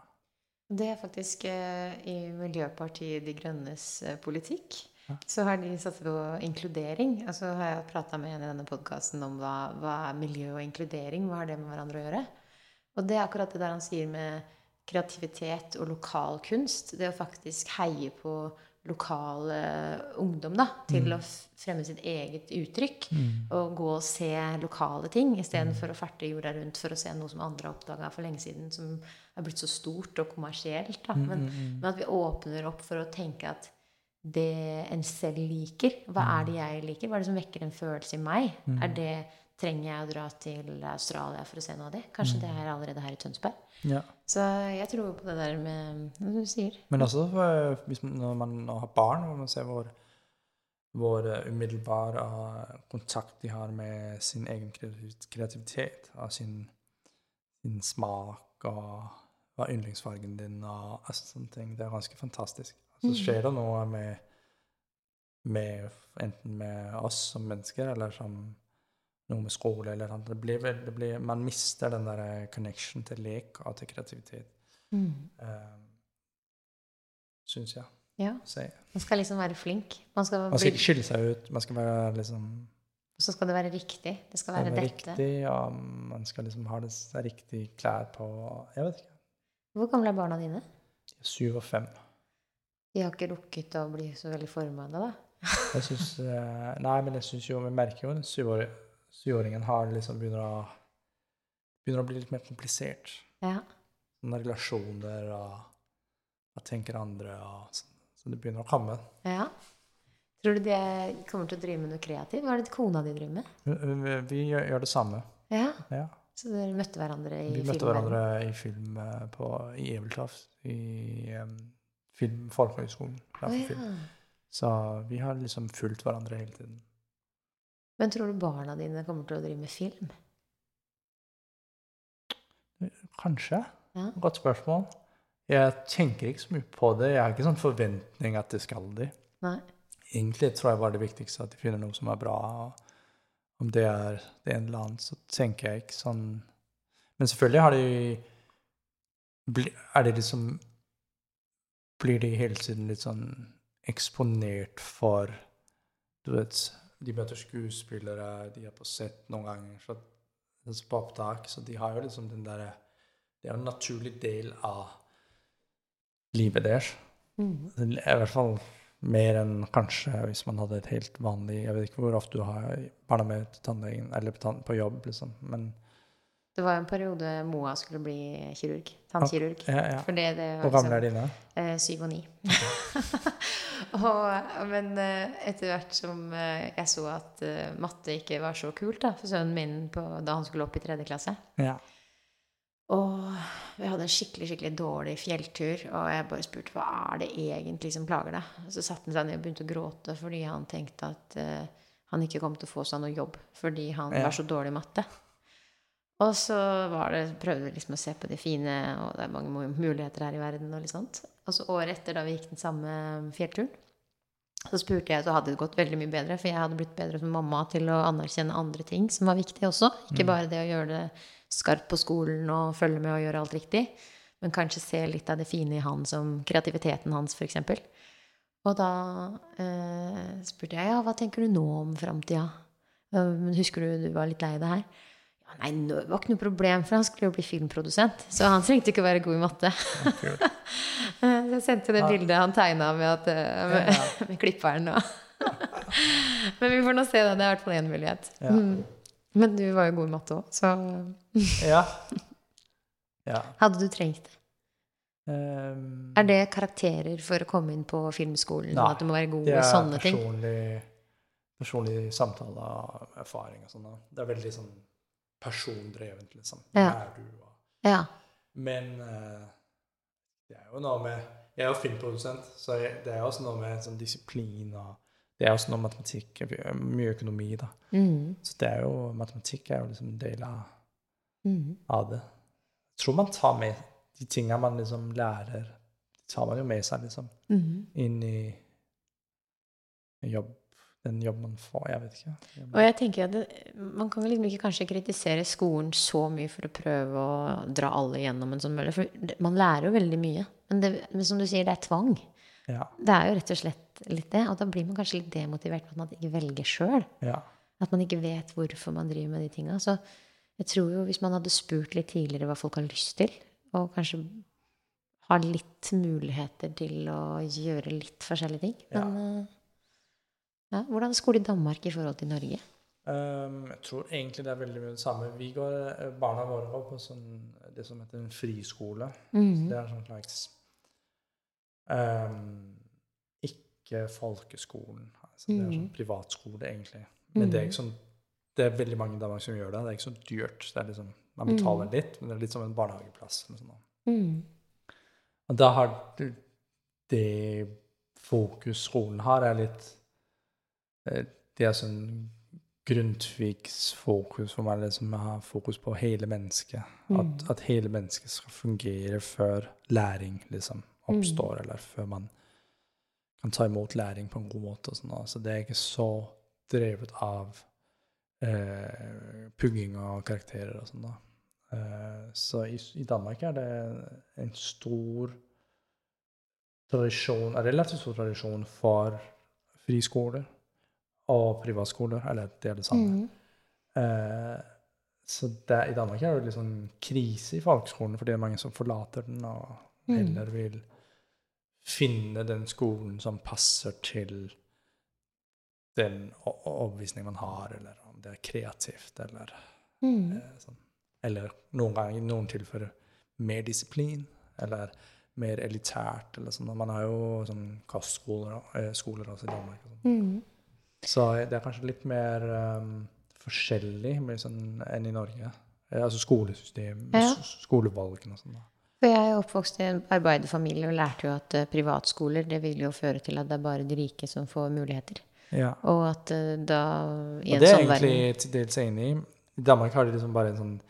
Det er faktisk eh, i Miljøpartiet De Grønnes eh, politikk. Så har de satset på inkludering. Og så har jeg prata med en i denne podkasten om hva, hva er miljø og inkludering. Hva har det med hverandre å gjøre? Og det er akkurat det der han sier med kreativitet og lokal kunst. Det å faktisk heie på lokal eh, ungdom da, til Mm. å fremme sitt eget uttrykk. Og gå og se lokale ting istedenfor å ferte jorda rundt for å se noe som andre har oppdaga for lenge siden, som er blitt så stort og kommersielt. Mm, Men, men at vi åpner opp for å tenke at det en selv liker Hva er det jeg liker? Hva er det som vekker en følelse i meg? Mm. Er det Trenger jeg å dra til Australia for å se noe av det? Kanskje det er allerede her i Tønsberg? ja. Så jeg tror på det der med hva du sier. Men også eh, hvis man, når man har barn, og man ser hvor, hvor eh, umiddelbar eh, kontakt de har med sin egen kreativitet, og sin, sin smak, og hva yndlingsfargen din, og altså, sånne ting. Det er ganske fantastisk. Så Mm. skjer det noe med, med enten med oss som mennesker, eller som noe med skole, eller annet. Det blir, det blir, man mister den der eh, connection til lek og til kreativitet, Mm. uh, syns jeg. Ja. Man skal liksom være flink. Man skal Man skal ikke skille seg ut. Man skal være liksom Og så skal det være riktig. Det skal være det dette. riktig, ja, man skal liksom ha det riktig klær på Jeg vet ikke. Hvor gamle er barna dine? Syv og fem. De har ikke rukket å bli så veldig forma ennå, da? [laughs] Jeg syns eh, Nei, men jeg syns jo Vi merker jo at syvåri- syvåringen har liksom begynner å Begynner å bli litt mer komplisert. Ja. Sånne relasjoner og hva tenker andre og sånn. Så det begynner å komme. ja. Tror du de kommer til å drive med noe kreativt? Hva er det kona di driver med? Vi, vi, gjør det samme. Ja, Ja. Så dere møtte hverandre i filmen? Vi møtte filmen. hverandre i film eh, på, i Ebeltoft, i um, film, Oh, Ja, film. Så vi har liksom fulgt hverandre hele tiden. Men tror du barna dine kommer til å drive med film? Kanskje. Ja. Godt spørsmål. Jeg tenker ikke så mye på det. Jeg har ikke sånn forventning at det skal de. Nei. Egentlig tror jeg bare det viktigste at de finner noe som er bra. Om det er det ene eller annet, så tenker jeg ikke sånn Men selvfølgelig har de Er det liksom Blir de hele tiden litt sånn eksponert for Du vet, de møter skuespillere, de er på sett noen ganger, så, altså på opptak, så de har jo liksom den derre Det er en naturlig del av livet deres. Mm. I hvert fall mer enn kanskje hvis man hadde et helt vanlig Jeg vet ikke hvor ofte du har barna med til tannlegen eller på jobb, liksom. Men Det var jo en periode Moa skulle bli kirurg. Tannkirurg. ja, ja. For det, det var Hvor gamle er liksom, dine? eh, Syv og ni. [laughs] men eh, etter hvert som eh, jeg så at eh, matte ikke var så kult da, for sønnen min på, da han skulle opp i tredje klasse Ja. Og vi hadde en skikkelig skikkelig dårlig fjelltur, og jeg bare spurte hva er det egentlig som plager deg. Og så satte han seg ned og begynte å gråte fordi han tenkte at uh, han ikke kom til å få seg noe jobb fordi han var så dårlig i matte. Og så var det, prøvde vi liksom å se på de fine, og det er mange muligheter her i verden. Og litt sånt. Og så året etter, da vi gikk den samme fjellturen, så spurte jeg, så hadde det gått veldig mye bedre, for jeg hadde blitt bedre som mamma til å anerkjenne andre ting som var viktig også. Ikke bare det å gjøre det skarpt på skolen og følge med og gjøre alt riktig, men kanskje se litt av det fine i han som kreativiteten hans, f.eks. Og da eh, spurte jeg ja, hva tenker du nå om framtida? Eh, husker du du var litt lei deg her? Nei, det var ikke noe problem, for han skulle jo bli filmprodusent. Så han trengte ikke å være god i matte. Okay. Så [laughs] jeg sendte det bildet han tegna med, at, eh, med, Ja. [laughs] med klipperen [laughs] Men vi får nå se, da. Det er i hvert fall én mulighet. Ja. Mm. Men du var jo god i matte òg, så Ja. ja. hadde du trengt det? Um, Er det karakterer for å komme inn på filmskolen? Nei, at du må være god det i er sånne ting? personlig, personlig samtale og erfaring og sånn. Det er veldig sånn persondrevent, liksom. Ja. Er du? Og Ja. Men uh, det er jo noe med Jeg er jo filmprodusent, så jeg, det er også noe med sånn disiplin og Det er også noe matematikk, mye økonomi, da. Mm. Så det er jo Matematikk er jo liksom en del av, Mm. av det. Jeg tror man tar med de tinga man liksom lærer, tar man jo med seg, liksom, Mm. inn i jobb, den jobben man får. Jeg vet ikke. Og jeg tenker at det, Man kan liksom ikke kanskje kritisere skolen så mye for å prøve å dra alle gjennom en sånn mølle. For man lærer jo veldig mye. Men, det, men som du sier, det er tvang. Ja. Det er jo rett og slett litt det. Og da blir man kanskje litt demotivert for at man ikke velger sjøl. ja. At man ikke vet hvorfor man driver med de tinga. Så jeg tror jo hvis man hadde spurt litt tidligere hva folk har lyst til, og kanskje har litt muligheter til å gjøre litt forskjellige ting Men eh, ja, hvordan er skole i Danmark i forhold til Norge? Um, jeg tror egentlig det er veldig mye det samme. Vi går, eh, Barna våre går på sånn, det som heter en friskole. Mhm. Det er sånn slags um, Ikke folkeskolen. Altså, det er sånn Mhm. privatskole, egentlig. Men det er ikke sånn det er veldig mange i Danmark som gjør det. Det er ikke så dyrt. Det er liksom, man betaler Mhm. litt, men det er litt som en barnehageplass. Sånn. Mm. Og da har det fokus skolen har, er litt Det er sånn Grundtvigs fokus, hvor man liksom har fokus på hele mennesket. Mm. At, at hele mennesket skal fungere før læring liksom oppstår, eller før man kan ta imot læring på en god måte. og. Så det er ikke så drevet av eh, pugging av karakterer og sånn. da. Eh, så i, i Danmark er det en stor tradisjon, en relativt stor tradisjon for friskoler og privatskoler. Eller det er det samme. Mm. Eh, så det, i Danmark er det sånn krise i fagskolen, for det er mange som forlater den og Mm. heller vil finne den skolen som passer til den o- o- overbevisningen man har, eller om det er kreativt, eller Mm. eh, sånn. Eller noen ganger, noen tilfeller, mer disiplin, eller mer elitært, eller sånn. Man har jo sånn kostskoler eh, skoler også i Danmark. Og sånn. Mm. Så det er kanskje litt mer um, forskjellig sånn, enn i Norge. Eh, altså skolesystem, Ja. skolevalgene og sånn. For jeg er oppvokst i en arbeiderfamilie og lærte jo at eh, privatskoler det vil jo føre til at det er bare de rike som får muligheter. Ja. Og at eh, da i Og det er sånn verden egentlig til dels enig i. I Danmark har de liksom bare en sånn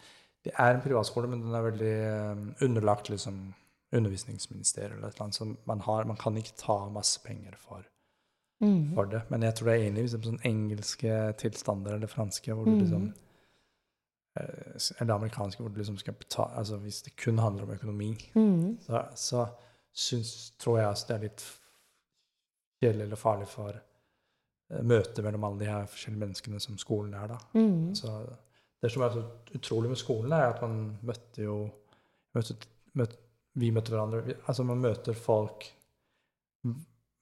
Det er en privatskole, men den er veldig um, underlagt liksom undervisningsministeriet eller et eller annet. Så man, har, man kan ikke ta masse penger for, mm. for det. Men jeg tror det er enig i liksom, sånn engelske tilstander eller franske, hvor du Mm. liksom eh, Eller amerikanske, hvor du liksom skal betale Altså hvis det kun handler om økonomi, Mm. så, så syns, tror jeg altså det er litt kjedelig eller farlig for eh, møtet mellom alle de her forskjellige menneskene som skolen er, da. Mm. Så det som er så utrolig med skolen, er at man møtte jo møtte, møtte, Vi møtte hverandre vi, Altså man møter folk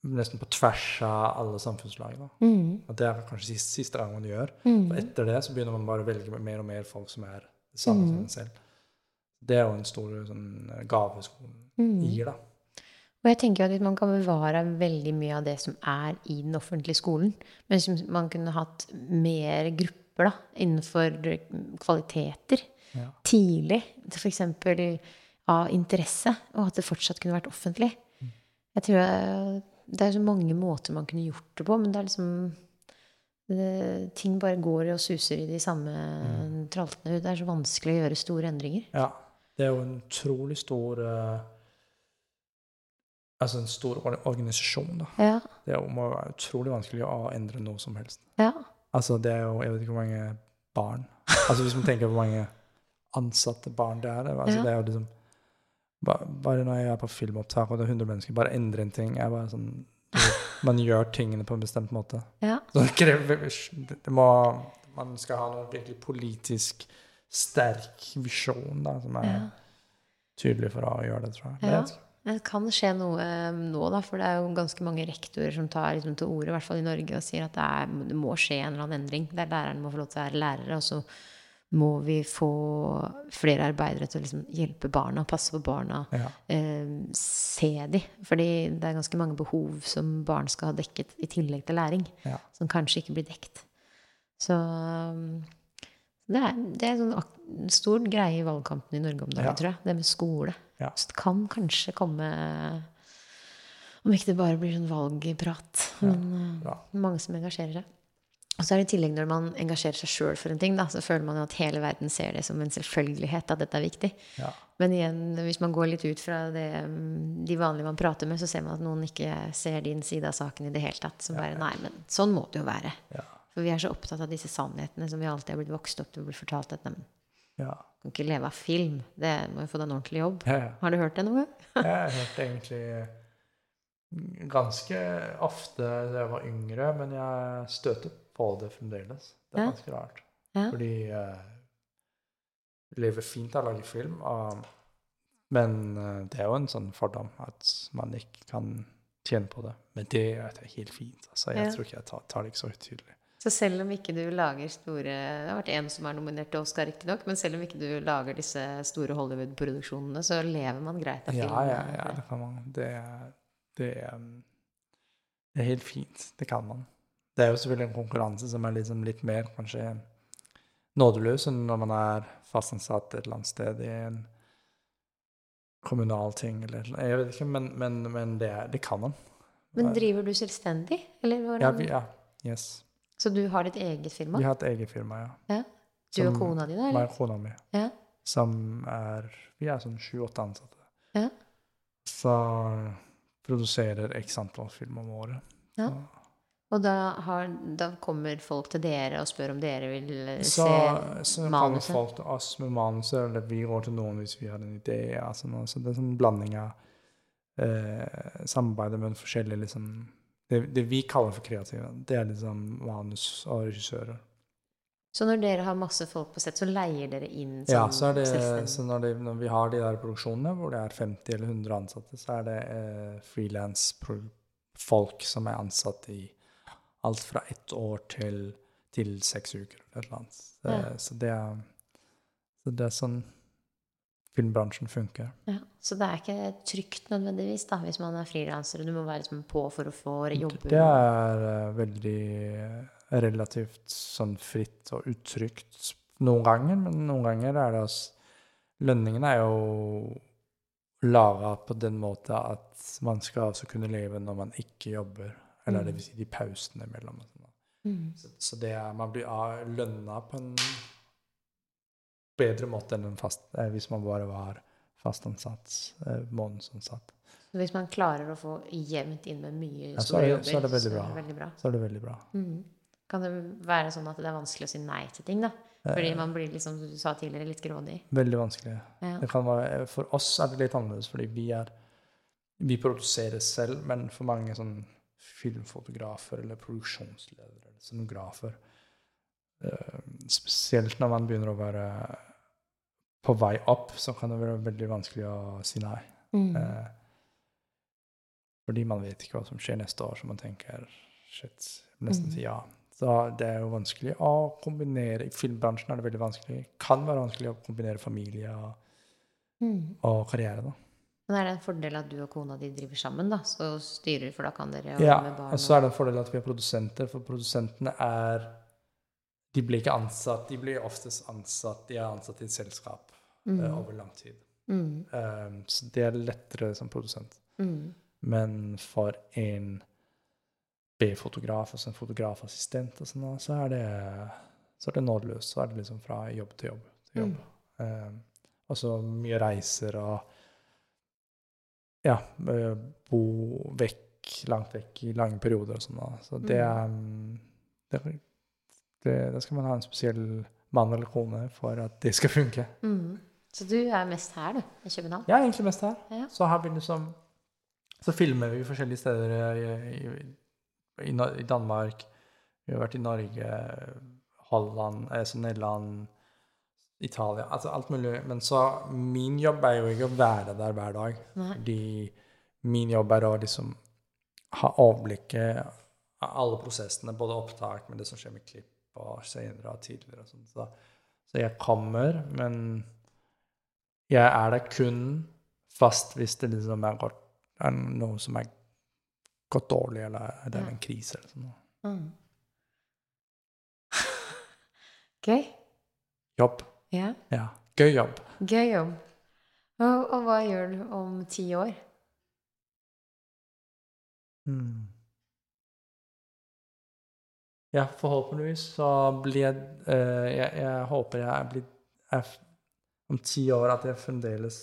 nesten på tvers av alle samfunnslag. Mm. Og det er kanskje siste, siste gang man gjør. Mm. Og etter det så begynner man bare å velge mer og mer folk som er det samme som Mm. en selv. Det er jo en stor sånn, gave skolen Mm. gir, da. Og jeg tenker at man kan bevare veldig mye av det som er i den offentlige skolen, men man kunne hatt mer grupper da, innenfor kvaliteter Ja. tidlig, f.eks. av interesse, og at det fortsatt kunne vært offentlig. Mm. Jeg tror Det er så mange måter man kunne gjort det på, men det er liksom det, Ting bare går og suser i de samme Mm. traltene. Det er så vanskelig å gjøre store endringer. Ja. Det er jo en utrolig stor uh, Altså en stor organisasjon, da. Ja. Det må være utrolig vanskelig å endre noe som helst. Ja. Altså, det er jo Jeg vet ikke hvor mange barn Altså, hvis man tenker på hvor mange ansatte barn det er altså, Ja. Det er jo liksom Bare når jeg er på filmopptak, og det er 100 mennesker, bare endre en ting er bare sånn Man [laughs] gjør tingene på en bestemt måte. ja. Så det krever det det må Man skal ha noe virkelig politisk sterk visjon, da, som er ja. tydelig for å gjøre det, tror jeg. Ja. Men. Det kan skje noe eh, nå, da, for det er jo ganske mange rektorer som tar liksom, til orde, i hvert fall i Norge, og sier at det, er, det må skje en eller annen endring. Der læreren må få lov til å være lærere, og så må vi få flere arbeidere til å liksom, hjelpe barna, passe på barna, Ja. eh, se de. Fordi det er ganske mange behov som barn skal ha dekket i tillegg til læring, Ja. som kanskje ikke blir dekt. Så det er, det er sånn en stor greie i valgkampen i Norge om dagen, Ja. tror jeg. Det med skole. Ja. Så det kan kanskje komme Om ikke det bare blir sånn valgprat. Men uh, mange som engasjerer seg. Og så er det i tillegg når man engasjerer seg sjøl for en ting, da, så føler man jo at hele verden ser det som en selvfølgelighet at dette er viktig. Ja. Men igjen, hvis man går litt ut fra det, mm, de vanlige man prater med, så ser man at noen ikke ser din side av saken i det hele tatt. Som bare Nei, men sånn må det jo være. Ja. For vi er så opptatt av disse sannhetene som vi alltid har blitt vokst opp til å bli fortalt at neimen Ja. du kan ikke leve av film. Det må jo få deg en ordentlig jobb. Ja, ja. Har du hørt det noe? Jeg har hørt det egentlig ganske ofte da jeg var yngre, men jeg støter på det fremdeles. Det er Ja. ganske rart. Ja. Fordi uh, lever fint av å lage film, og, men uh, det er jo en sånn fordom at man ikke kan tjene på det. Men det er helt fint. Altså, jeg Ja. tror ikke jeg tar, tar det ikke så høytidelig. Så selv om ikke du lager store Det har vært én som er nominert til Oscar, riktignok, men selv om ikke du lager disse store Hollywood-produksjonene, så lever man greit av Ja, ja, ja, det kan man. Det, er- det, um, det er helt fint. Det kan man. Det er jo selvfølgelig en konkurranse som er liksom litt mer kanskje nådeløs enn når man er fastansatt et eller annet sted i en kommunal ting eller. Jeg vet ikke, men, men, men det, er- det kan man. Men driver du selvstendig? Eller hvordan? Ja, ja, yes. Så du har ditt eget firma? Vi har et eget firma, ja. Ja. Du og kona di, da? Meg Eller? og kona mi. Ja. Som er Vi er sånn sju-åtte ansatte. Ja. Så produserer x antall film om året. Ja. Så- Og da, har, da kommer folk til dere og spør om dere vil eh, Så, se så kommer folk til oss med manuset, eller vi går til noen hvis vi har en idé. Altså så det er sånn blanding av eh, samarbeidet med forskjellige liksom, det, det vi kaller for kreative, det er liksom manus og regissører. Så når dere har masse folk på sett, så leier dere inn som Ja, så, det, så når, det, når vi har de der produksjonene hvor det er 50 eller 100 ansatte, så er det eh, frilansfolk som er ansatt i alt fra ett år til, til seks uker. Eller et eller annet. Så, Ja. så, det er, så det er sånn filmbransjen funker. Ja, så det er ikke trygt nødvendigvis da, hvis man er frilanser. og Du må være liksom på for å få jobbe? Det er eh, veldig relativt sånn fritt og utrygt noen ganger, men noen ganger er det altså Lønningen er jo laga på den måten at man skal altså kunne leve når man ikke jobber. Eller det vil si de pausene imellom. sånn. Mm. Så, så det er, man blir lønna på en bedre måte enn en fast, eh, hvis man bare var fastansatt, ansatt, månedsansatt. Så hvis man klarer å få jevnt inn med mye Ja, store er jobber, så er det veldig bra. det veldig bra. Så det veldig bra. Mm. Kan det være sånn at det er vanskelig å si nei til ting, da? Fordi Eh, man blir, liksom, som du sa tidligere, litt grådig. Veldig vanskelig. Ja. Det kan være, for oss er det litt annerledes, fordi vi er vi produserer selv, men for mange sånn filmfotografer eller produksjonsledere eller scenografer eh, Spesielt når man begynner å være på vei opp, så kan det være veldig vanskelig å si nei. Mm. Eh, fordi man vet ikke hva som skjer neste år, så man tenker shit, nesten Mm. si ja. Så det er jo vanskelig å kombinere I filmbransjen er det veldig vanskelig. Kan være vanskelig å kombinere familie og, Mm. og karriere. da. Men er det en fordel at du og kona di driver sammen, da? Så styrer, for da kan dere jobbe Ja, med barn og så er det en fordel at vi er produsenter, for produsentene er De blir ikke ansatt, de blir oftest ansatt De er ansatt i et selskap Mm. uh, over lang tid. Mm. Um, så det er lettere som produsent. Mm. Men for en B-fotograf, altså en fotografassistent, og sånn, så er det så er det nådeløst. Så er det liksom fra jobb til jobb. Til jobb. Um, og så mye reiser og Ja, eh, bo vekk, langt vekk i lange perioder og sånn. da. Så det er um, det, det, det skal man ha en spesiell mann eller kone for at det skal funke. Mm. Så du er mest her, du, i København? Er egentlig mest her. Ja. Så her vi liksom Så filmer vi forskjellige steder i, i, i, i Danmark. Vi har vært i Norge, Holland, altså Nederland, Italia Altså alt mulig. Men så min jobb er jo ikke å være der hver dag. Fordi min jobb er å liksom ha overblikket av alle prosessene, både opptak, med det som skjer med klipp og senere og tidligere og sånn. Så, så jeg kommer, men jeg er der kun fast hvis det liksom er, godt, er noe som er gått dårlig, eller det er en krise eller sånn. Mm. [laughs] Gøy. Jobb. Ja. Ja. Gøy jobb. Gøy jobb. Og, og hva gjør du om ti år? Mm. Ja, forhåpentligvis så blir jeg eh, jeg, jeg håper jeg blir jeg, om ti år at jeg fremdeles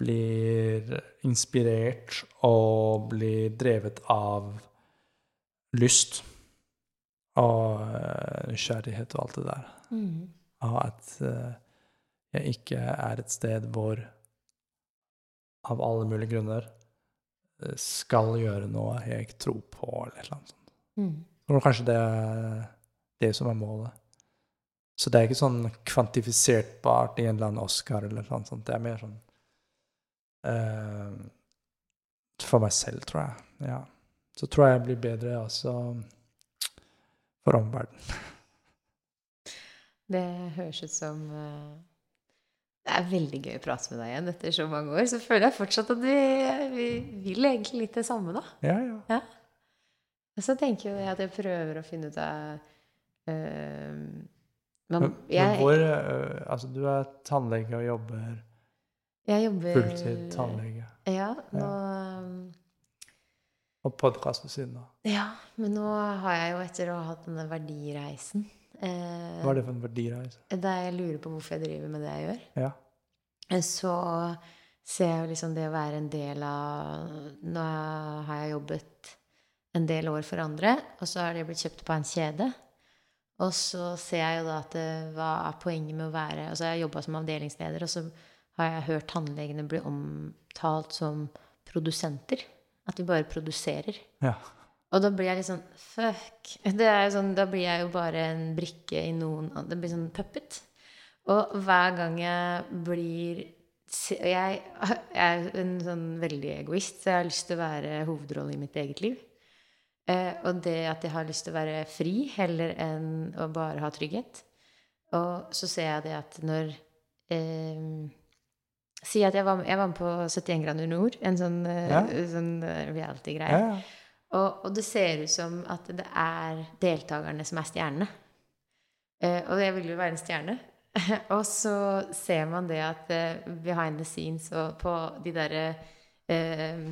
blir inspirert og blir drevet av lyst og eh, nysgjerrighet og alt det der. Mm. Og at eh, jeg ikke er et sted hvor av alle mulige grunner eh, skal gjøre noe jeg ikke tror på, eller et eller annet sånt. Mm. Jeg kanskje det er det som er målet. Så det er ikke sånn kvantifisertbart i en eller annen Oscar eller noe sånt. Det er mer sånn uh, For meg selv, tror jeg. Ja. Så tror jeg jeg blir bedre også for omverdenen. [laughs] Det høres ut som eh, Det er veldig gøy å prate med deg igjen etter så mange år. Så føler jeg fortsatt at vi, vi vil egentlig litt det samme, da. Ja, ja. Og så tenker jeg at jeg prøver å finne ut av uh, man, Men, jeg, men hvor uh, Altså, du er tannlege og jobber jeg jobber fulltid tannlege. Ja, nå ja. Og podkast ved siden av. Ja, men nå har jeg jo etter å ha hatt denne verdireisen Hva er det for en verdireise? Da jeg lurer på hvorfor jeg driver med det jeg gjør. Ja. Eh, Så ser jeg jo liksom det å være en del av Nå har jeg jobbet en del år for andre, og så har det blitt kjøpt på en kjede. Og så ser jeg jo da at det, hva er poenget med å være Altså jeg har jobba som avdelingsleder, og så har jeg hørt tannlegene bli omtalt som produsenter. At vi bare produserer. ja. Og da blir jeg litt sånn Fuck. Sånn, da blir jeg jo bare en brikke i noen Det blir sånn puppet. Og hver gang jeg blir Jeg, er en sånn veldig egoist, så jeg har lyst til å være hovedrollen i mitt eget liv. Eh, og det at jeg har lyst til å være fri heller enn å bare ha trygghet. Og så ser jeg det at når eh, Si at jeg var, jeg var med på 71 grader nord, en sånn, eh, Ja. sånn eh, reality-greie. Ja, ja. Og, og det ser ut som at det er deltakerne som er stjernene. Eh, og jeg vil jo være en stjerne. [laughs] og så ser man det at eh, behind the scenes og på de derre eh,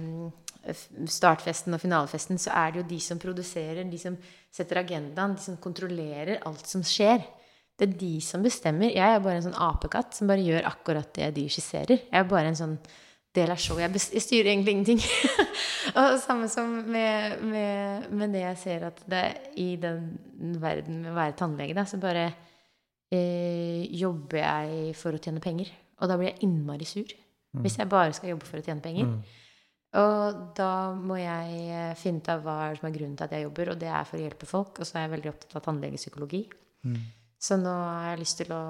startfesten og finalefesten, så er det jo de som produserer, de som setter agendaen, de som kontrollerer alt som skjer. Det er de som bestemmer. Jeg er bare en sånn apekatt som bare gjør akkurat det de skisserer. Jeg er bare en sånn del av showet. Jeg, jeg styrer egentlig ingenting. [laughs] og samme som med, med, med det jeg ser at det i den verden med å være tannlege, da, så bare eh, jobber jeg for å tjene penger. Og da blir jeg innmari sur. Hvis jeg bare skal jobbe for å tjene penger. Og da må jeg eh, finne ut av hva er som er grunnen til at jeg jobber, og det er for å hjelpe folk. Og så er jeg veldig opptatt av tannlegepsykologi. Mm. Så nå har jeg lyst til å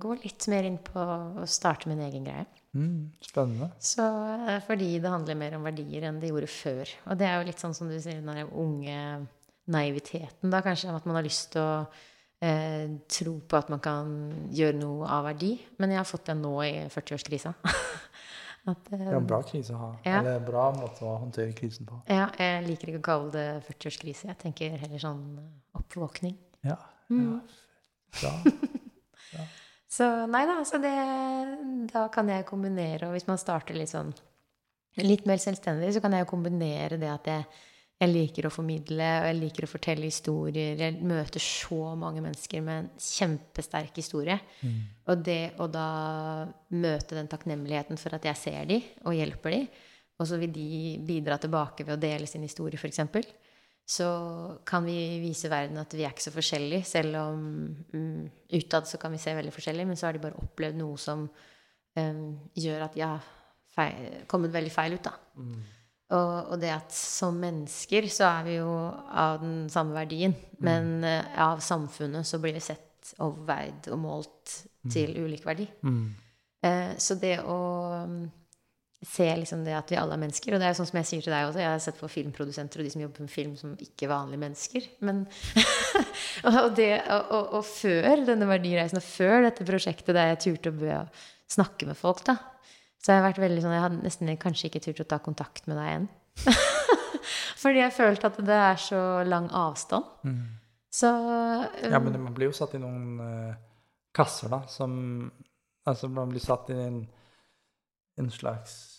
gå litt mer inn på å starte min egen greie. Mm, spennende. Så eh, fordi det handler mer om verdier enn det gjorde før. Og det er jo litt sånn som du sier, den unge naiviteten, da kanskje, at man har lyst til å eh, tro på at man kan gjøre noe av verdi. Men jeg har fått det nå i 40-årskrisa. [laughs] at Det er en bra krise å ha. Ja. Eller en bra måte å håndtere krisen på. ja, jeg liker ikke å kalle det 40-årskrise. Jeg tenker heller sånn eh, oppvåkning. Ja. Mm. Bra. [laughs] Så nei da, så det, da kan jeg kombinere, og hvis man starter litt sånn litt mer selvstendig, så kan jeg kombinere det at jeg, jeg liker å formidle, og jeg liker å fortelle historier. Jeg møter så mange mennesker med en kjempesterk historie. Og det å da møte den takknemligheten for at jeg ser de og hjelper de, og så vil de bidra tilbake ved å dele sin historie, f.eks., så kan vi vise verden at vi er ikke så forskjellige, selv om mm, utad så kan vi se veldig forskjellig, men så har de bare opplevd noe som um, gjør at de har feil, kommet veldig feil ut, da. Og, og det at som mennesker så er vi jo av den samme verdien, men uh, av samfunnet så blir vi sett og veid og målt til ulik verdi. Mm. Eh, så det å mm, se liksom det at vi alle er mennesker Og det er jo sånn som jeg sier til deg også, jeg har sett på filmprodusenter og de som jobber med film som ikke vanlige mennesker. Men, [laughs] og, det, og, og, og før denne verdireisen, og før dette prosjektet der jeg turte å snakke med folk, da, så har jeg vært veldig sånn Jeg hadde nesten kanskje ikke turt å ta kontakt med deg igjen. [laughs] Fordi jeg følte at det er så lang avstand. Så um, Ja, men man blir jo satt i noen uh, kasser, da, som Altså, man blir satt i en, en slags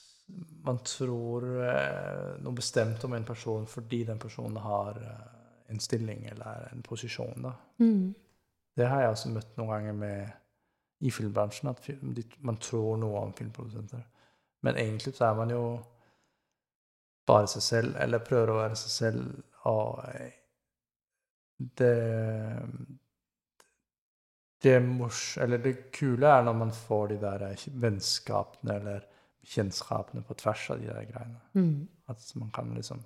Man tror eh, noe bestemt om en person fordi den personen har eh, en stilling eller en posisjon, mm, Det har jeg også møtt noen ganger med i filmbransjen, at film, man tror noe om filmprodusenter. Men egentlig så er man jo bare seg selv, eller prøver å være seg selv, og eh, det det, mors, eller det kule er når man får de der vennskapene eller kjennskapene på tvers av de der greiene. mm, At man kan liksom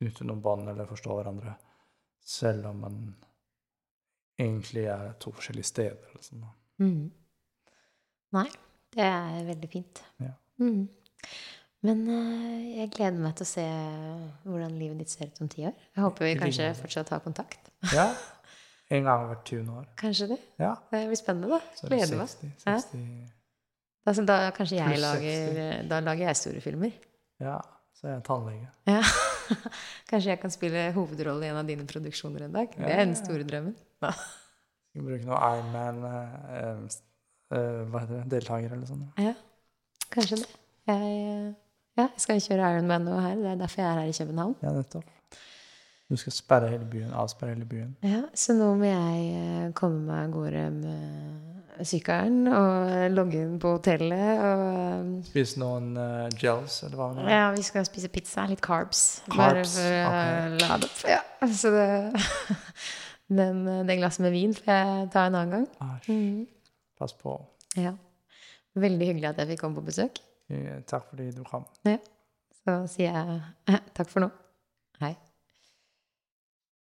knytte noen bånd eller forstå hverandre, selv om man egentlig er to forskjellige steder. Liksom. mm. Nei, det er veldig fint. Ja. Mm. Men eh, jeg gleder meg til å se hvordan livet ditt ser ut om ti år. Jeg håper vi kanskje fortsatt har kontakt. Ja. [laughs] En gang hvert 20 år. Kanskje det. Ja. Det blir spennende, da. Er Gleder meg. 60, Ja. 60 Altså, da kanskje jeg lager Da lager jeg store filmer. Ja, så er jeg tannlege. Ja. [laughs] kanskje jeg kan spille hovedrolle i en av dine produksjoner en dag. Det er den store drømmen. Skal bruke noe Ironman eh, eh, Hva heter det? Deltaker eller sånn. Ja, kanskje det. Jeg, eh, ja, jeg skal kjøre Ironman nå her. Det er derfor jeg er her i København. Ja, nettopp. Du skal sperre hele byen, avsperre hele byen. Ja, Så nå må jeg eh, komme meg av gårde med sykkelen og logge inn på hotellet. Og Spise noen uh, gels, eller hva det er. ja, vi skal spise pizza. Litt carbs. Bare for å ok. lade opp. Ja, så det, [laughs] den, det glasset med vin får jeg ta en annen gang. Æsj. Mm. Pass på. Ja. Veldig hyggelig at jeg fikk komme på besøk. Eh, Takk fordi du kom. Så sier jeg [laughs] takk for nå. Hei.